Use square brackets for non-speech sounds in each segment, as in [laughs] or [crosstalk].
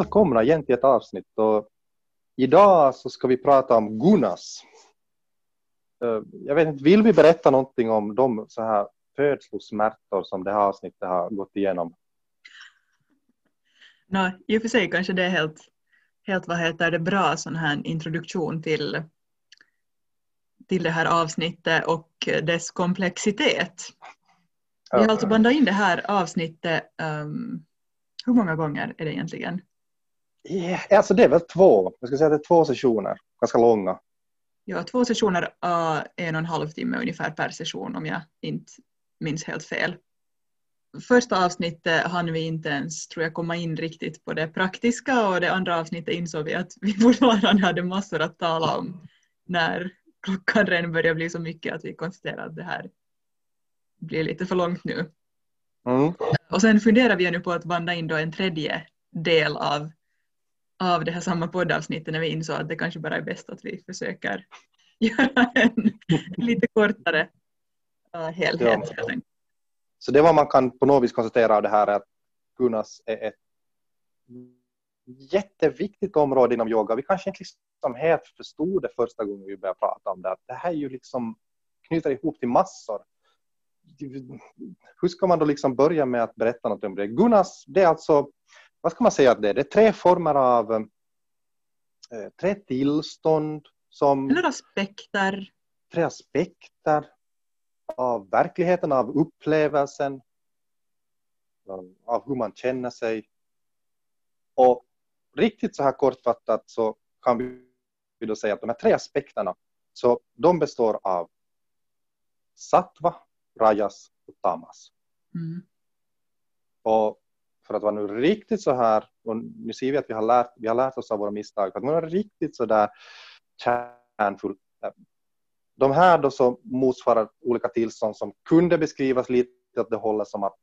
Välkomna igen till ett avsnitt och idag så ska vi prata om gunas. Eh, Jag vet inte, vill vi berätta någonting om de så här födslosmärtor som det här avsnittet har gått igenom? Nå, I och för sig kanske det är helt, helt vad heter det, bra sån här introduktion till, till det här avsnittet och dess komplexitet. Vi har alltså bandat in det här avsnittet, um, hur många gånger är det egentligen? Yeah, alltså det är väl två, jag ska säga att det är två sessioner, ganska långa. Ja, två sessioner, uh, en och en halv timme ungefär per session om jag inte minns helt fel. Första avsnittet hann vi inte ens, tror jag, komma in riktigt på det praktiska och det andra avsnittet insåg vi att vi [laughs] fortfarande hade massor att tala om när klockan redan började bli så mycket att vi konstaterade att det här blir lite för långt nu. Mm. Och sen funderar vi nu på att banda in då en tredje del av, av det här samma poddavsnittet när vi insåg att det kanske bara är bäst att vi försöker [laughs] göra en lite kortare uh, helhet. Ja. Så det var man kan på något vis konstatera av det här är att gunas är ett jätteviktigt område inom yoga. Vi kanske inte liksom helt förstod det första gången vi började prata om det. Att det här är ju liksom knyter ihop till massor. Hur ska man då liksom börja med att berätta något om det? Gunas, det är alltså, vad ska man säga att det är? Det är tre former av, eh, tre tillstånd som Eller aspekter. tre aspekter av verkligheten, av upplevelsen, av hur man känner sig. Och riktigt så här kortfattat så kan vi då säga att de här tre aspekterna, så de består av sattva, rajas och tamas. Mm. Och för att vara nu riktigt så här, och nu ser vi att vi har lärt, vi har lärt oss av våra misstag, för att vara riktigt så där kärnfull. De här då som motsvarar olika tillstånd som kunde beskrivas lite åt det hållet som att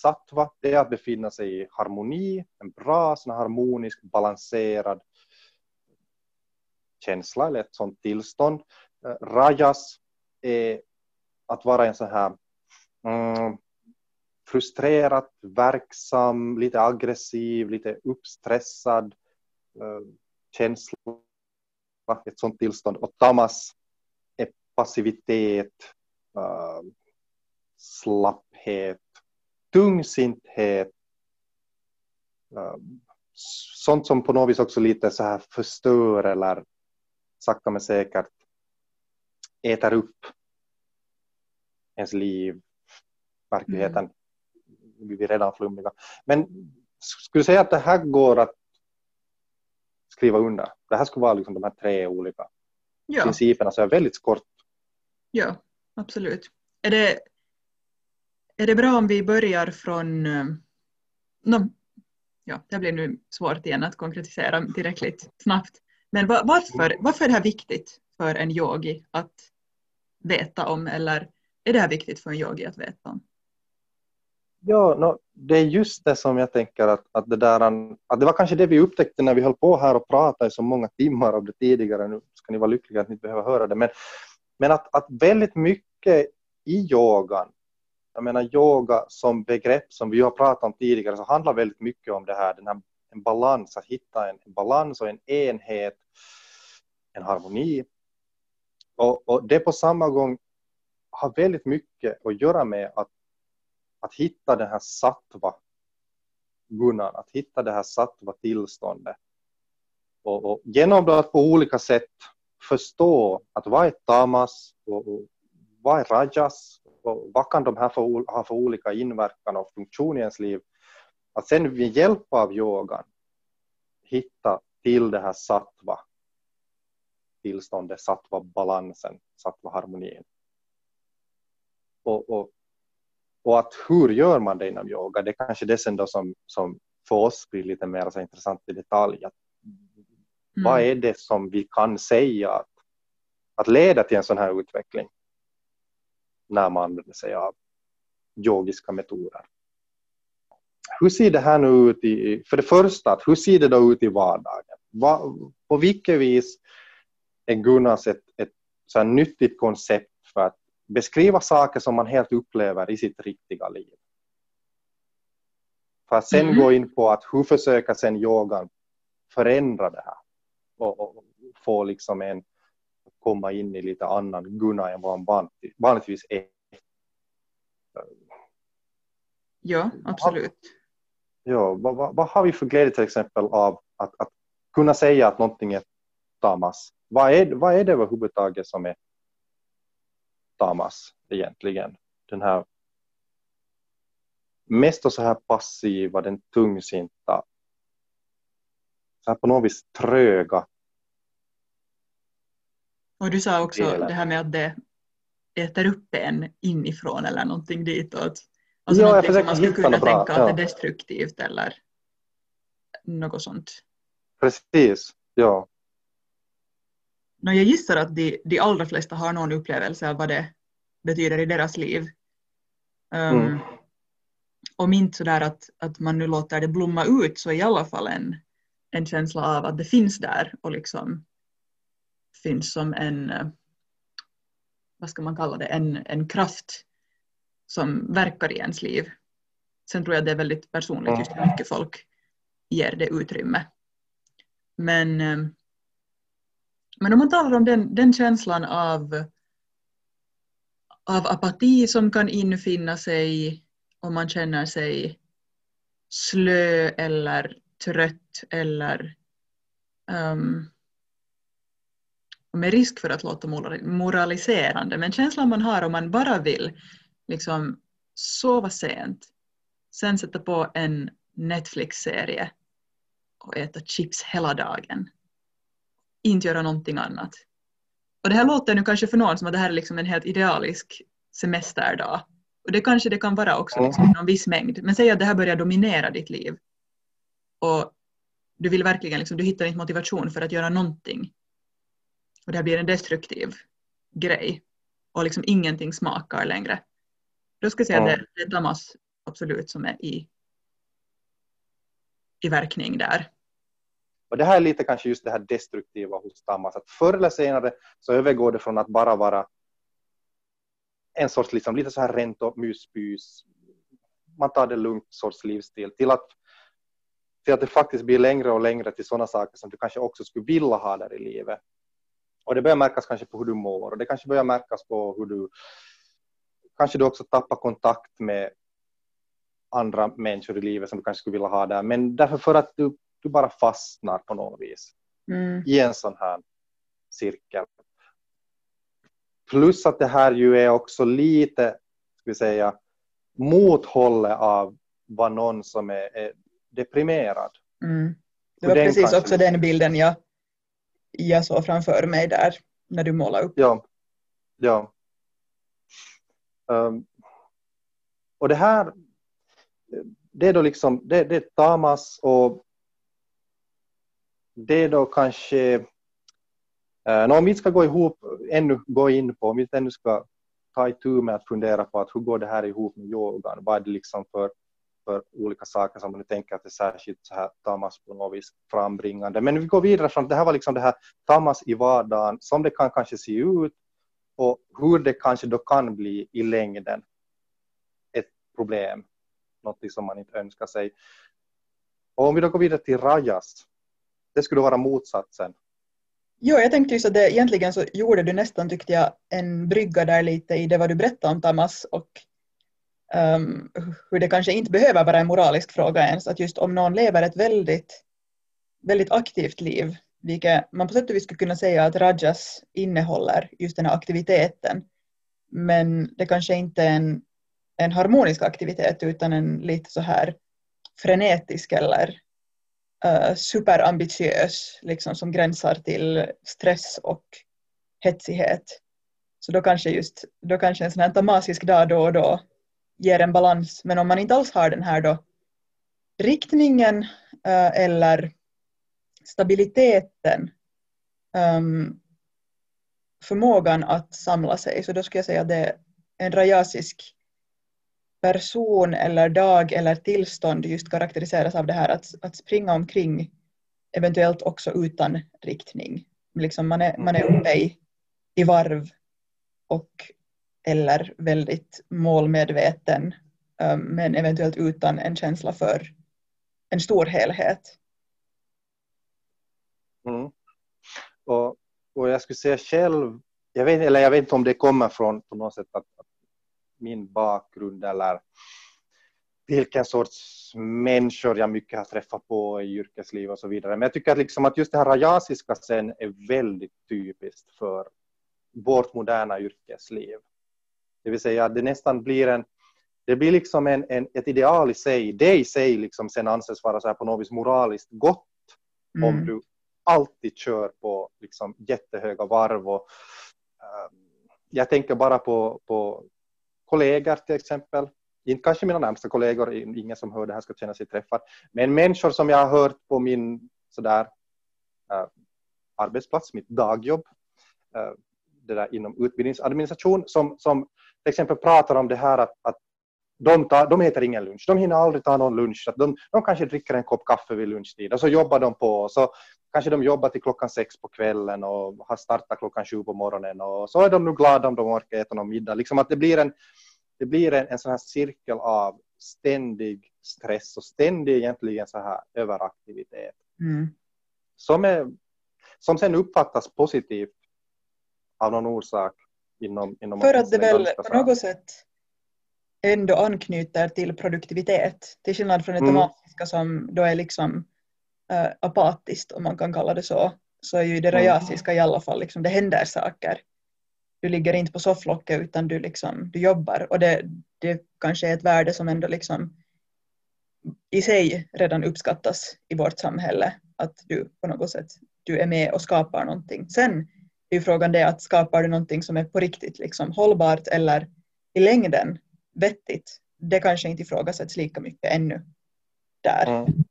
sattva, det är att befinna sig i harmoni, en bra, sån harmonisk, balanserad känsla eller ett sånt tillstånd. Eh, rajas är att vara en sån här mm, frustrerat, verksam, lite aggressiv, lite uppstressad eh, känsla, ett sånt tillstånd. Och tamas är passivitet, eh, slapphet, tungsinthet, eh, sånt som på något vis också lite så här förstör eller sakta men säkert äter upp ens liv, verkligheten. Vi är redan flummiga. Men skulle du säga att det här går att skriva under? Det här skulle vara liksom de här tre olika Ja, principerna, så är väldigt kort. ja, absolut. Är det, är det bra om vi börjar från... eh, nå, ja, det blir nu svårt igen att konkretisera tillräckligt snabbt. Men va- varför, varför är det här viktigt för en yogi att veta om eller är det här viktigt för en yogi att veta om? Ja, no, det är just det som jag tänker att, att det där, att det var kanske det vi upptäckte när vi höll på här och pratade i så många timmar om det tidigare. Nu ska ni vara lyckliga att ni inte behöver höra det. Men, men att, att väldigt mycket i yogan, jag menar yoga som begrepp som vi har pratat om tidigare, så handlar väldigt mycket om det här, den här en balans, att hitta en, en balans och en enhet, en harmoni. Och, och det på samma gång har väldigt mycket att göra med att att hitta den här sattva gunnan, att hitta det här sattva tillståndet. Och, och genom att på olika sätt förstå att vad är tamas och, och vad är rajas och vad kan de här för, ha för olika inverkan och funktion i ens liv. Att sen med hjälp av yogan hitta till det här sattva tillståndet, sattva balansen, sattva harmonin. Och, och, och att hur gör man det inom yoga, det är kanske det sen då som, som för oss blir lite mer så intressant i detalj. Att mm. Vad är det som vi kan säga att, att leda till en sån här utveckling när man använder sig av yogiska metoder? Hur ser det här nu ut i, för det första, hur ser det då ut i vardagen? Va, på vilket vis är Gunnars ett, ett så nyttigt koncept för att beskriva saker som man helt upplever i sitt riktiga liv? För att sen mm. gå in på att hur försöka sen yogan förändra det här och, och få liksom en komma in i lite annan Gunnar än vad man vanligtvis är. Ja, absolut. Ja, vad, vad, vad, har vi för glädje till exempel av att, att kunna säga att någonting är tamas? Vad är, vad är det överhuvudtaget som är tamas egentligen? Den här mest så här passiva, den tungsinta, så här på något vis tröga. Och du sa också delen. det här med att det äter upp en inifrån eller någonting ditåt. Alltså ja, jag försöker man skulle kunna tänka att det är destruktivt eller något sånt. Precis, ja. No, jag gissar att de, de allra flesta har någon upplevelse av vad det betyder i deras liv. Um, mm. Om inte sådär att, att man nu låter det blomma ut så i alla fall en, en känsla av att det finns där och liksom finns som en, vad ska man kalla det, en, en kraft som verkar i ens liv. Sen tror jag det är väldigt personligt just hur mycket folk ger det utrymme. Men, eh, men om man talar om den, den känslan av, av apati som kan infinna sig om man känner sig slö eller trött eller um, med risk för att låta moraliserande, men känslan man har om man bara vill liksom sova sent, sen sätta på en Netflix-serie och äta chips hela dagen. Inte göra någonting annat. Och det här låter nu kanske för någon som att det här är liksom en helt idealisk semesterdag. Och det kanske det kan vara också liksom, någon viss mängd. Men säg att det här börjar dominera ditt liv. Och du vill verkligen, liksom, du hittar inte motivation för att göra någonting. Och det här blir en destruktiv grej. Och liksom ingenting smakar längre. Då ska jag säga att det är Damas absolut som är i, i verkning där. Och det här är lite kanske just det här destruktiva hos Tammas, att förr eller senare så övergår det från att bara vara en sorts liksom, lite så här rent och myspys, man tar det lugnt sorts livsstil, till att, till att det faktiskt blir längre och längre till sådana saker som du kanske också skulle vilja ha där i livet. Och det börjar märkas kanske på hur du mår och det kanske börjar märkas på hur du kanske du också tappar kontakt med andra människor i livet som du kanske skulle vilja ha där. Men därför för att du, du bara fastnar på något vis mm. i en sån här cirkel. Plus att det här ju är också lite, ska vi säga, mothållet av vad någon som är, är deprimerad. Mm. Det var precis också den bilden jag, jag såg framför mig där när du målade upp. Ja, ja. Um, och det här, det är då liksom, det, det är tamas och det är då kanske, eh, om vi ska gå ihop, ännu gå in på, om vi ännu ska ta itu med att fundera på att hur går det här ihop med yogan, vad är det liksom för, för olika saker som man nu tänker att det är särskilt så här tamas på något vis frambringande. Men vi går vidare från det här var liksom det här tamas i vardagen som det kan kanske se ut och hur det kanske då kan bli i längden ett problem, något som man inte önskar sig. Och om vi då går vidare till Rajas, det skulle vara motsatsen. Jo, jag tänkte just att det, egentligen så gjorde du nästan, tyckte jag, en brygga där lite i det vad du berättade om Tamas och um, hur det kanske inte behöver vara en moralisk fråga ens, att just om någon lever ett väldigt, väldigt aktivt liv vilket man på sätt och vis skulle kunna säga att Rajas innehåller, just den här aktiviteten. Men det kanske inte är en, en harmonisk aktivitet utan en lite så här frenetisk eller uh, superambitiös, liksom som gränsar till stress och hetsighet. Så då kanske just då kanske en sån här tamasisk dag då och då ger en balans. Men om man inte alls har den här då riktningen uh, eller stabiliteten, um, förmågan att samla sig, så då skulle jag säga att det är en rajasisk person eller dag eller tillstånd just karaktäriseras av det här att, att springa omkring eventuellt också utan riktning. Liksom man, är, man är uppe i, i varv och eller väldigt målmedveten um, men eventuellt utan en känsla för en stor helhet. Mm. Och, och jag skulle säga själv, jag vet, eller jag vet inte om det kommer från på något sätt att, att min bakgrund eller vilken sorts människor jag mycket har träffat på i yrkesliv och så vidare. Men jag tycker att, liksom att just det här rajasiska sen är väldigt typiskt för vårt moderna yrkesliv. Det vill säga att det nästan blir en det blir liksom en, en, ett ideal i sig. Det i sig liksom sen anses vara så här på något vis moraliskt gott mm. om du alltid kör på liksom jättehöga varv. Och, um, jag tänker bara på, på kollegor till exempel. Inte kanske mina närmsta kollegor, ingen som hör det här ska känna sig träffad. Men människor som jag har hört på min sådär, äh, arbetsplats, mitt dagjobb, äh, det där inom utbildningsadministration, som, som till exempel pratar om det här att, att de, tar, de äter ingen lunch, de hinner aldrig ta någon lunch. De, de kanske dricker en kopp kaffe vid lunchtid och så jobbar de på. Så kanske de jobbar till klockan sex på kvällen och har startat klockan sju på morgonen och så är de nu glada om de orkar äta någon middag. Liksom att det blir en, det blir en, en sån här cirkel av ständig stress och ständig egentligen så här överaktivitet. Mm. Som, är, som sen uppfattas positivt av någon orsak inom, inom För att det väl på något sätt ändå anknyter till produktivitet till skillnad från det mm. tematiska som då är liksom äh, apatiskt om man kan kalla det så så är ju det mm. rajasiska i alla fall liksom det händer saker du ligger inte på sofflocket utan du liksom du jobbar och det, det kanske är ett värde som ändå liksom i sig redan uppskattas i vårt samhälle att du på något sätt du är med och skapar någonting sen är ju frågan det att skapar du någonting som är på riktigt liksom hållbart eller i längden vettigt, det kanske inte ifrågasätts lika mycket ännu där. Mm.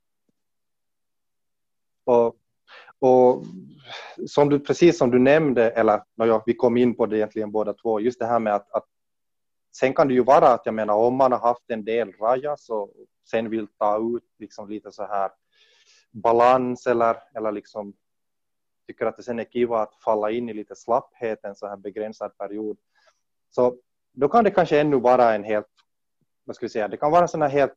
Och, och som du, precis som du nämnde, eller ja, vi kom in på det egentligen båda två, just det här med att, att sen kan det ju vara att jag menar om man har haft en del rajas och sen vill ta ut liksom lite så här balans eller, eller liksom tycker att det sen är kiva att falla in i lite slapphet en så här begränsad period. Så då kan det kanske ännu vara en helt, vad ska vi säga, det kan vara en sån här helt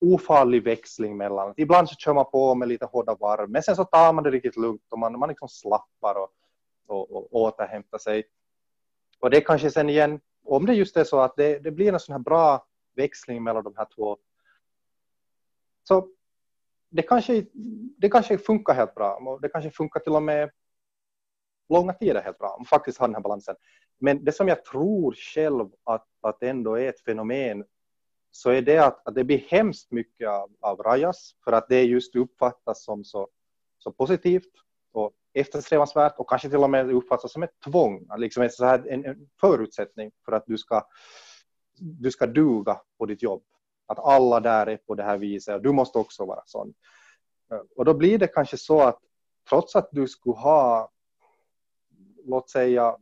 ofarlig växling mellan, ibland så kör man på med lite hårda varv, men sen så tar man det riktigt lugnt och man, man liksom slappar och, och, och återhämtar sig. Och det kanske sen igen, om det just är så att det, det blir en sån här bra växling mellan de här två, så det kanske, det kanske funkar helt bra. Det kanske funkar till och med långa tider helt bra, om faktiskt har den här balansen. Men det som jag tror själv att, att ändå är ett fenomen så är det att, att det blir hemskt mycket av, av rajas för att det just uppfattas som så, så positivt och eftersträvansvärt och kanske till och med uppfattas som ett tvång, liksom så här, en, en förutsättning för att du ska, du ska duga på ditt jobb. Att alla där är på det här viset och du måste också vara sån. Och då blir det kanske så att trots att du skulle ha, låt säga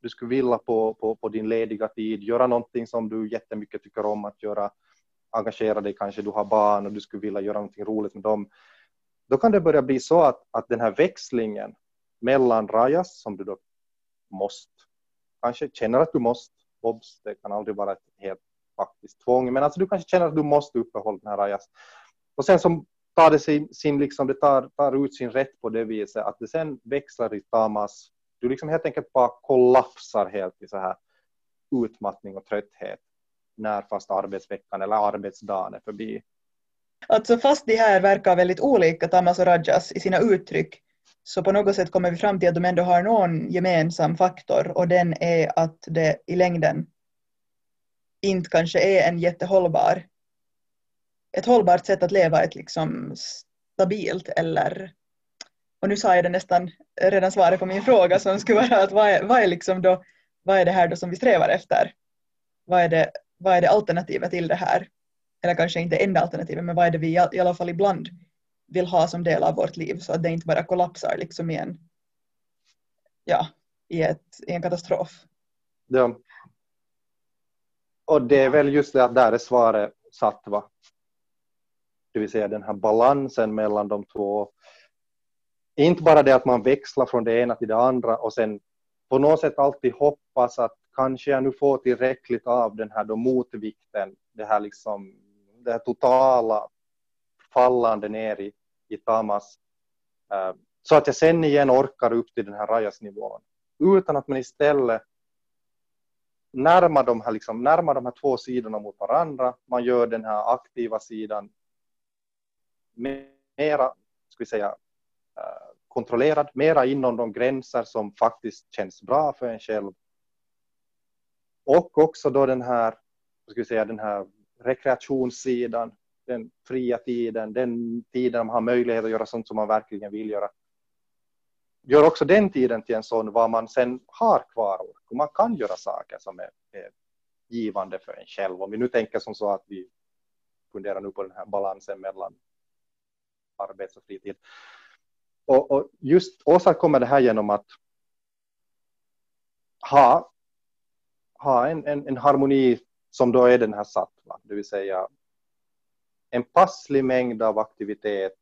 du skulle vilja på, på, på din lediga tid, göra någonting som du jättemycket tycker om att göra, engagera dig, kanske du har barn och du skulle vilja göra någonting roligt med dem, då kan det börja bli så att, att den här växlingen mellan rajas, som du då måste, kanske känner att du måste, obs, det kan aldrig vara ett helt faktiskt tvång, men alltså du kanske känner att du måste uppehålla den här rajas. Och sen som tar det sin, sin liksom, det tar, tar ut sin rätt på det viset att det sen växlar i tamas du liksom helt enkelt bara kollapsar helt i så här utmattning och trötthet när fast arbetsveckan eller arbetsdagen är förbi. Alltså fast de här verkar väldigt olika, Tamas och Rajas, i sina uttryck, så på något sätt kommer vi fram till att de ändå har någon gemensam faktor och den är att det i längden inte kanske är en jättehållbar ett hållbart sätt att leva ett liksom stabilt eller och nu sa jag det nästan redan svaret på min fråga som skulle vara att vad är, vad är, liksom då, vad är det här då som vi strävar efter? Vad är, det, vad är det alternativet till det här? Eller kanske inte enda alternativet men vad är det vi i alla fall ibland vill ha som del av vårt liv så att det inte bara kollapsar liksom i en, ja, i, ett, i en katastrof. Ja. Och det är väl just det att där är svaret satt, va? Det vill säga den här balansen mellan de två. Inte bara det att man växlar från det ena till det andra och sen på något sätt alltid hoppas att kanske jag nu får tillräckligt av den här då motvikten, det här liksom det här totala fallande ner i, i tamas. Eh, så att jag sen igen orkar upp till den här rajasnivån. Utan att man istället närmar de, här, liksom, närmar de här två sidorna mot varandra. Man gör den här aktiva sidan mera, ska vi säga, eh, kontrollerad, mera inom de gränser som faktiskt känns bra för en själv. Och också då den här, ska vi säga, den här rekreationssidan, den fria tiden, den tiden man har möjlighet att göra sånt som man verkligen vill göra. Gör också den tiden till en sån vad man sen har kvar och man kan göra saker som är, är givande för en själv. Om vi nu tänker som så att vi funderar nu på den här balansen mellan arbets och fritid. Och, och just åstadkommer det här genom att ha, ha en, en, en harmoni som då är den här sattva, det vill säga en passlig mängd av aktivitet.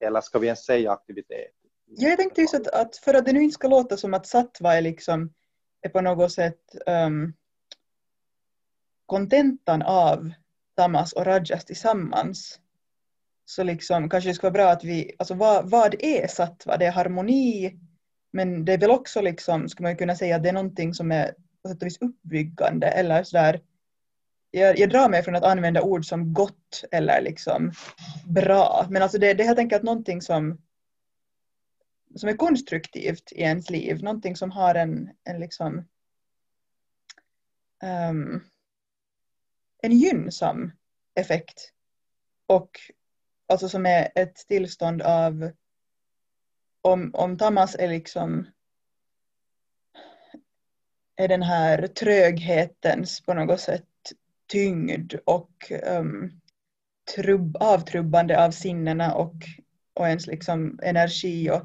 Eller ska vi ens säga aktivitet? Ja, jag tänkte just att, att, för att det nu inte ska låta som att sattva är liksom är på något sätt um, kontentan av tamas och rajas tillsammans så liksom kanske det skulle vara bra att vi, alltså vad, vad är sattva? Det är harmoni men det är väl också liksom, skulle man kunna säga att det är någonting som är på sätt och vis uppbyggande eller sådär jag, jag drar mig från att använda ord som gott eller liksom bra. Men alltså det, det är helt enkelt någonting som, som är konstruktivt i ens liv. Någonting som har en, en liksom um, en gynnsam effekt. Och alltså som är ett tillstånd av om, om Tamas är liksom är den här tröghetens på något sätt tyngd och um, trubb, avtrubbande av sinnena och, och ens liksom energi och,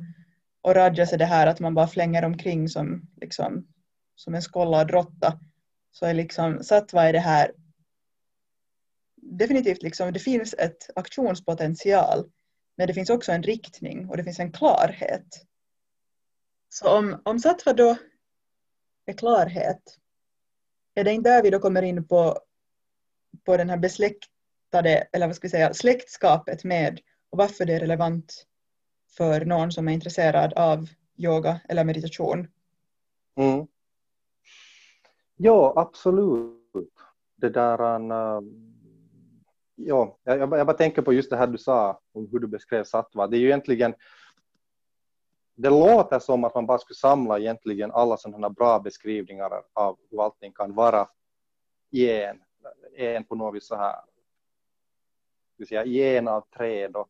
och rajas är det här att man bara flänger omkring som, liksom, som en skållad råtta. Så är liksom sattva är det här definitivt liksom, det finns ett aktionspotential men det finns också en riktning och det finns en klarhet. Så om, om sattva då är klarhet, är det inte där vi då kommer in på på den här besläktade, eller vad ska vi säga, släktskapet med och varför det är relevant för någon som är intresserad av yoga eller meditation. Mm. Ja, absolut. Det där... Ähm, Ja, jag, jag bara tänker på just det här du sa om hur du beskrev sattva. Det är ju egentligen... Det låter som att man bara skulle samla egentligen alla sådana bra beskrivningar av hur allting kan vara i en en på något vis så här, ska säga, i en av tre då,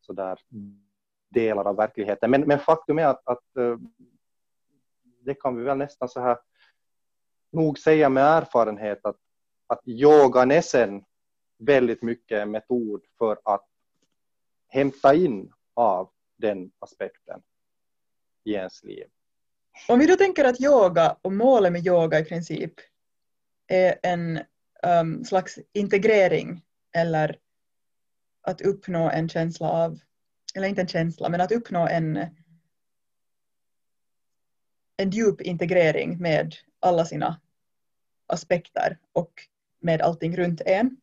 så där delar av verkligheten. Men, men faktum är att, att eh, det kan vi väl nästan så här nog säga med erfarenhet att, att yogan är sen väldigt mycket metod för att hämta in av den aspekten i ens liv. Om vi då tänker att yoga och målet med yoga i princip är en um, slags integrering eller att uppnå en känsla av, eller inte en känsla, men att uppnå en, en djup integrering med alla sina aspekter och med allting runt en.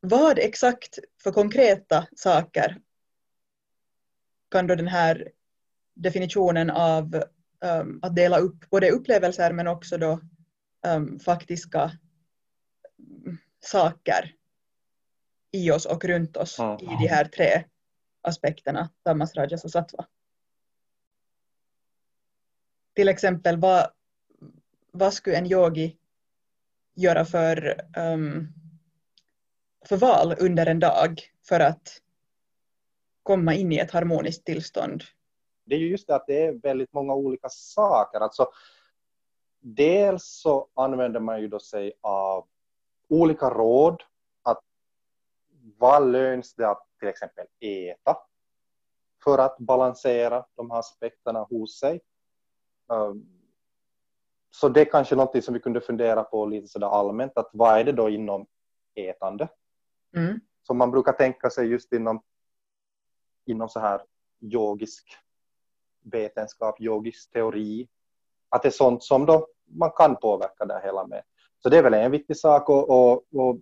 Vad exakt för konkreta saker kan då den här definitionen av um, att dela upp både upplevelser men också då um, faktiska saker i oss och runt oss mm. i de här tre aspekterna, tamas, rajas och sattva. Till exempel, vad, vad skulle en yogi göra för um, för val under en dag för att komma in i ett harmoniskt tillstånd? Det är ju just det att det är väldigt många olika saker. Alltså, dels så använder man ju då sig av olika råd. Att vad löns det att till exempel äta för att balansera de här aspekterna hos sig. Um, så det är kanske något som vi kunde fundera på lite sådär allmänt, att vad är det då inom ätande? Mm. Som man brukar tänka sig just inom, inom så här yogisk vetenskap, yogisk teori, att det är sånt som då man kan påverka det hela med. Så det är väl en viktig sak och, och, och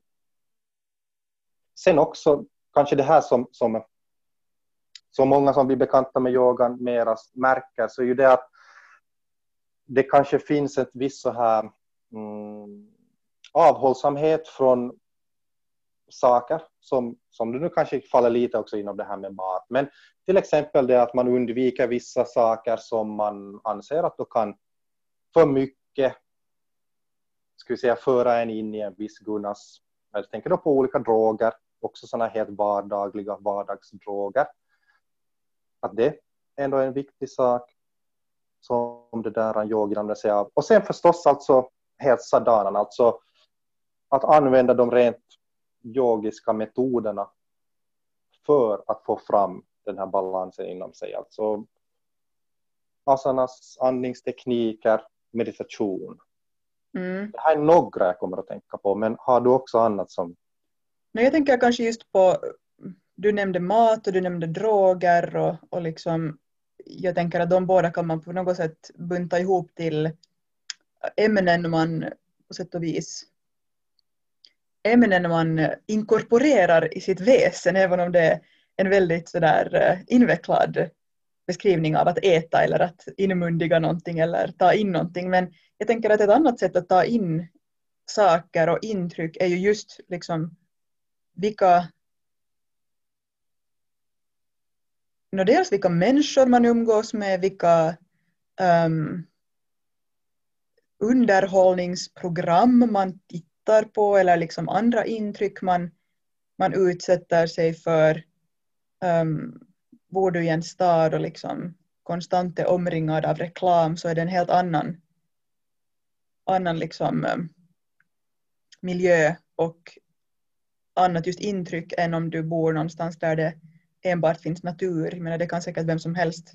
sen också kanske det här som, som så många som blir bekanta med yogan mera märker så är ju det att det kanske finns ett visst så här mm, avhållsamhet från saker som, som du nu kanske faller lite också inom det här med mat. Men till exempel det att man undviker vissa saker som man anser att då kan för mycket ska vi säga, föra en in i en viss gunnas. Jag tänker då på olika droger, också sådana helt vardagliga vardagsdroger. Att det ändå är en viktig sak som det där yogin använder sig av. Och sen förstås alltså helt sadanan, alltså att använda de rent yogiska metoderna för att få fram den här balansen inom sig. Alltså asanas, andningstekniker, meditation. Mm. Det här är några jag kommer att tänka på, men har du också annat som... Nej, jag tänker kanske just på, du nämnde mat och du nämnde droger och, och liksom, jag tänker att de båda kan man på något sätt bunta ihop till ämnen man på sätt och vis ämnen man inkorporerar i sitt väsen, även om det är en väldigt sådär eh, invecklad beskrivning av att äta eller att inmundiga någonting eller ta in någonting. Men jag tänker att ett annat sätt att ta in saker och intryck är ju just liksom vilka no, dels vilka människor man umgås med, vilka um, underhållningsprogram man tittar på eller liksom andra intryck man, man utsätter sig för. Um, bor du i en stad och liksom konstant är omringad av reklam så är det en helt annan, annan liksom, um, miljö och annat just intryck än om du bor någonstans där det enbart finns natur. Jag menar, det kan säkert vem som helst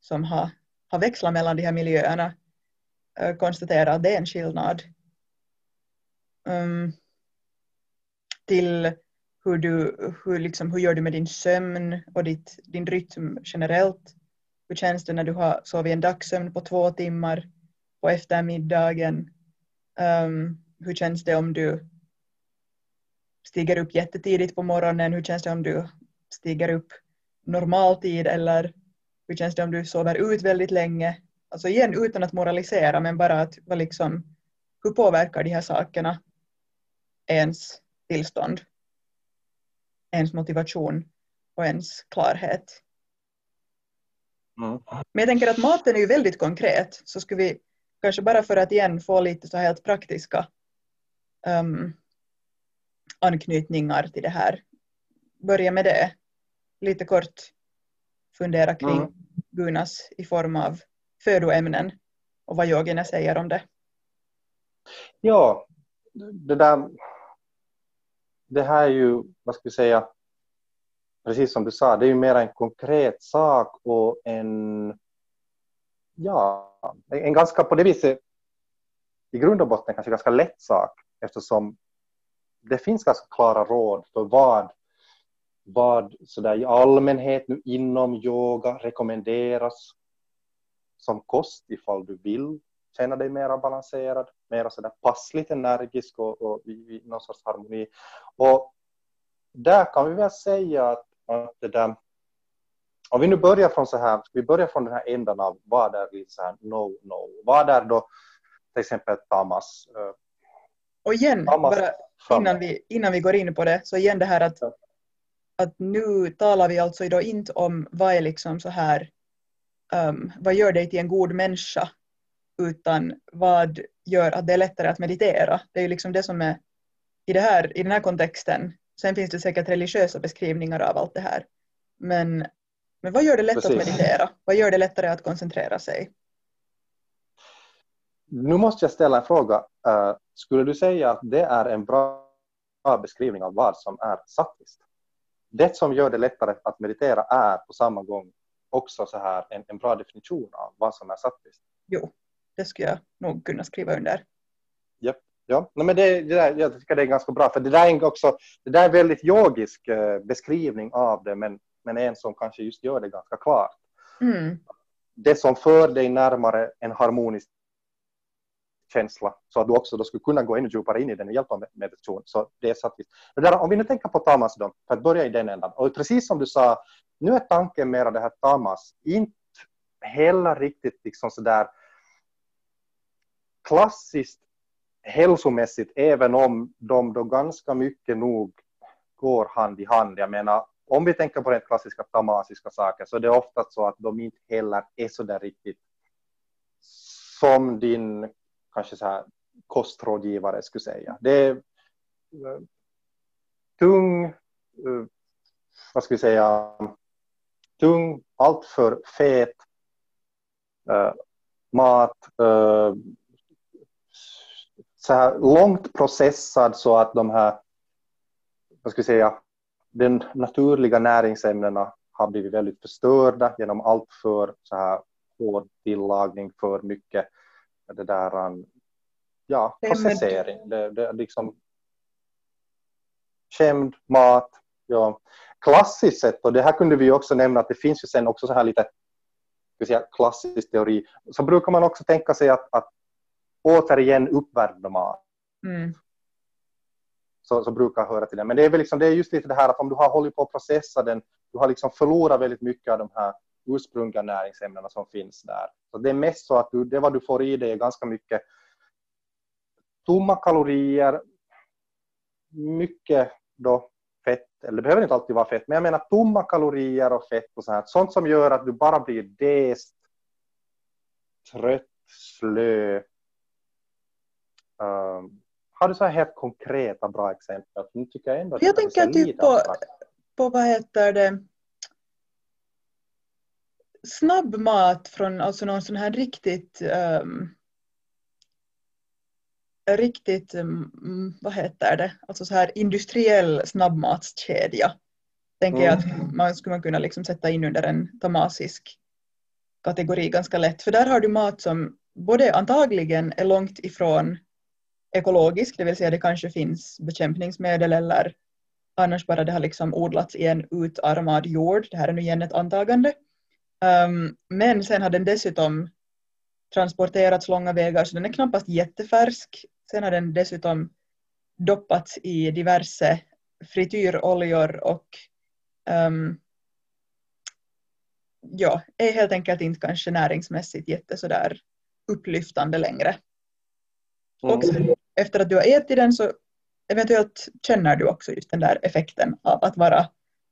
som har, har växlat mellan de här miljöerna uh, konstatera att det är en skillnad. Um, till hur, du, hur, liksom, hur gör du med din sömn och ditt, din rytm generellt. Hur känns det när du har sovit en dagssömn på två timmar på eftermiddagen? Um, hur känns det om du stiger upp jättetidigt på morgonen? Hur känns det om du stiger upp normaltid eller hur känns det om du sover ut väldigt länge? Alltså igen utan att moralisera men bara att vad liksom, hur påverkar de här sakerna ens tillstånd? ens motivation och ens klarhet. Mm. Men jag tänker att maten är ju väldigt konkret så skulle vi kanske bara för att igen få lite så helt praktiska um, anknytningar till det här börja med det. Lite kort fundera kring mm. gunas i form av födoämnen och vad yogerna säger om det. Ja, det där det här är ju, vad ska vi säga, precis som du sa, det är ju mer en konkret sak och en, ja, en ganska på det viset, i grund och botten kanske ganska lätt sak eftersom det finns ganska klara råd för vad, vad sådär i allmänhet nu inom yoga rekommenderas som kost ifall du vill känna dig mer balanserad, mer sådär passligt energisk och, och i, i någon sorts harmoni. Och där kan vi väl säga att, att det där, om vi nu börjar från så här, vi börjar från den här ändan av vad är lite så här no, no, vad är då till exempel tamas? Eh, och igen, tamas bara innan vi, innan vi går in på det, så igen det här att, att nu talar vi alltså idag inte om vad är liksom så här, um, vad gör dig till en god människa, utan vad gör att det är lättare att meditera. Det är ju liksom det som är i, det här, i den här kontexten, sen finns det säkert religiösa beskrivningar av allt det här, men, men vad gör det lätt Precis. att meditera? Vad gör det lättare att koncentrera sig? Nu måste jag ställa en fråga. Uh, skulle du säga att det är en bra beskrivning av vad som är sattvisst? Det som gör det lättare att meditera är på samma gång också så här en, en bra definition av vad som är sattvisst. Jo, det skulle jag nog kunna skriva under. Yep. Ja, men det, det där, jag tycker det är ganska bra, för det där är också det där är en väldigt yogisk eh, beskrivning av det, men, men en som kanske just gör det ganska klart. Mm. Det som för dig närmare en harmonisk känsla, så att du också då skulle kunna gå ännu djupare in i den med hjälp av meditation. Så det är satt där, om vi nu tänker på tamas då, för att börja i den ändan, och precis som du sa, nu är tanken mera det här tamas, inte heller riktigt liksom sådär klassiskt hälsomässigt, även om de då ganska mycket nog går hand i hand. Jag menar, om vi tänker på rent klassiska tamasiska saker så är det ofta så att de inte heller är så där riktigt som din kanske så här kostrådgivare skulle säga. Det är eh, tung, eh, vad ska vi säga, tung, alltför fet uh, mat, så här långt processad så att de här, vad ska vi säga, den naturliga näringsämnena har blivit väldigt förstörda genom allt för så här hård tillagning, för mycket det där, um, ja, processering. Det, det, liksom, kämd mat, ja. Klassiskt sett, och det här kunde vi också nämna att det finns ju sen också så här lite säga, klassisk teori, så brukar man också tänka sig att, att återigen uppvärmd mat. Mm. Så, så brukar höra till det. Men det är, väl liksom, det är just lite det här att om du har hållit på att processa den, du har liksom förlorat väldigt mycket av de här ursprungliga näringsämnena som finns där. Så det är mest så att du, det vad du får i dig är ganska mycket tomma kalorier, mycket då fett, eller det behöver inte alltid vara fett, men jag menar tomma kalorier och fett och så här. Sånt som gör att du bara blir dest, trött, slö, har du så här helt konkreta bra exempel? Nu tycker jag ändå jag tänker typ på, på, vad heter det, snabb mat från alltså någon sån här riktigt um, riktigt, um, vad heter det, alltså så här industriell snabbmatskedja. Tänker jag att mm. man skulle kunna liksom sätta in under en tamasisk kategori ganska lätt. För där har du mat som både antagligen är långt ifrån ekologisk, det vill säga det kanske finns bekämpningsmedel eller annars bara det har liksom odlats i en utarmad jord. Det här är nu igen ett antagande. Um, men sen har den dessutom transporterats långa vägar så den är knappast jättefärsk. Sen har den dessutom doppats i diverse frityroljor och um, ja, är helt enkelt inte kanske näringsmässigt jätte sådär upplyftande längre. Mm. Och efter att du har ätit den så eventuellt känner du också just den där effekten av att vara,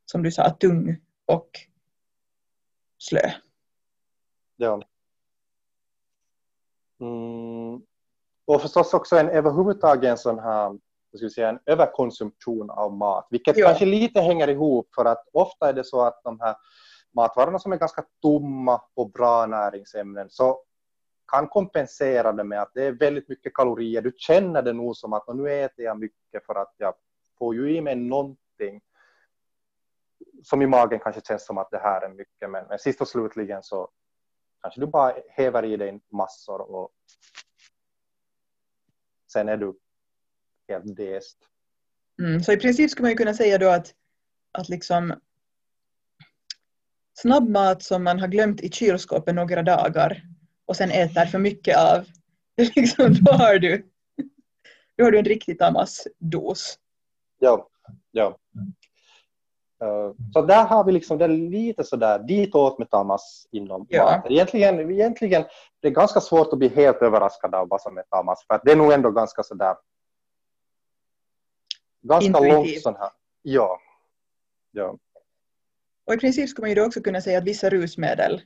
som du sa, tung och slö. Ja. Mm. Och förstås också en överhuvudtaget en sån här ska vi säga, en överkonsumtion av mat, vilket ja. kanske lite hänger ihop för att ofta är det så att de här matvarorna som är ganska tomma på bra näringsämnen så kan kompensera det med att det är väldigt mycket kalorier. Du känner det nog som att nu äter jag mycket för att jag får ju i mig någonting som i magen kanske känns som att det här är mycket, men, men sist och slutligen så kanske du bara häver i dig massor och sen är du helt dest. Mm, så i princip skulle man ju kunna säga då att, att liksom snabbmat som man har glömt i kylskåpet några dagar och sen äter för mycket av, [laughs] liksom, då, har du, då har du en riktig tamasdos. Ja, ja. Uh, så där har vi liksom, det lite sådär ditåt med tamas inom ja. Egentligen, egentligen det är ganska svårt att bli helt överraskad av vad som är tamas, för det är nog ändå ganska sådär ganska Intuitiv. långt sån här. Ja. ja. Och i princip skulle man ju då också kunna säga att vissa rusmedel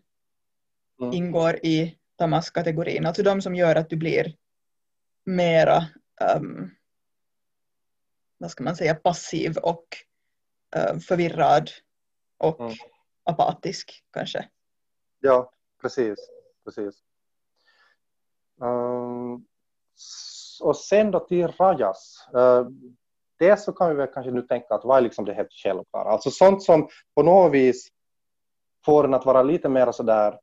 mm. ingår i Tamas-kategorin, alltså de som gör att du blir mera um, vad ska man säga, passiv och uh, förvirrad och mm. apatisk kanske. Ja, precis. precis. Um, och sen då till Rajas. Uh, det så kan vi väl kanske nu tänka att vad är liksom det helt självklara? Alltså sånt som på något vis får den att vara lite mer sådär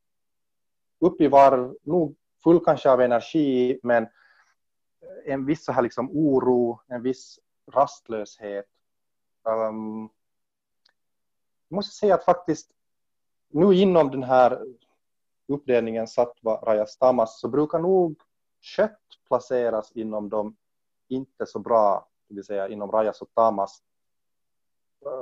upp i varv, nog full kanske av energi, men en viss så här liksom oro, en viss rastlöshet. Um, jag måste säga att faktiskt nu inom den här uppdelningen Sattva, Rajas, Tamas så brukar nog kött placeras inom de inte så bra, det vill säga inom Rajas och Tamas.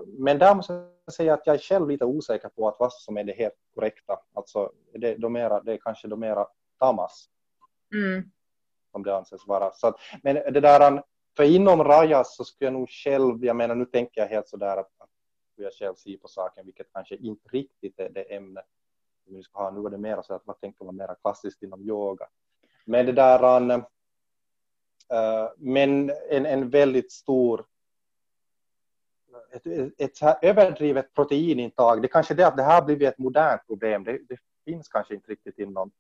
Men där måste jag säga att jag är själv lite osäker på att vad som är det helt korrekta. Alltså det, de mera, det är kanske de mera Tamas. Mm. Som det anses vara. Så att, men det där, för inom Rajas så skulle jag nog själv, jag menar nu tänker jag helt sådär att, att hur jag själv ser på saken, vilket kanske inte riktigt är det ämne vi ska ha. Nu är det mer så att vad tänker man mera klassiskt inom yoga. Men det där, uh, men en, en väldigt stor ett, ett överdrivet proteinintag, det är kanske det att det här blivit ett modernt problem. Det, det finns kanske inte riktigt inom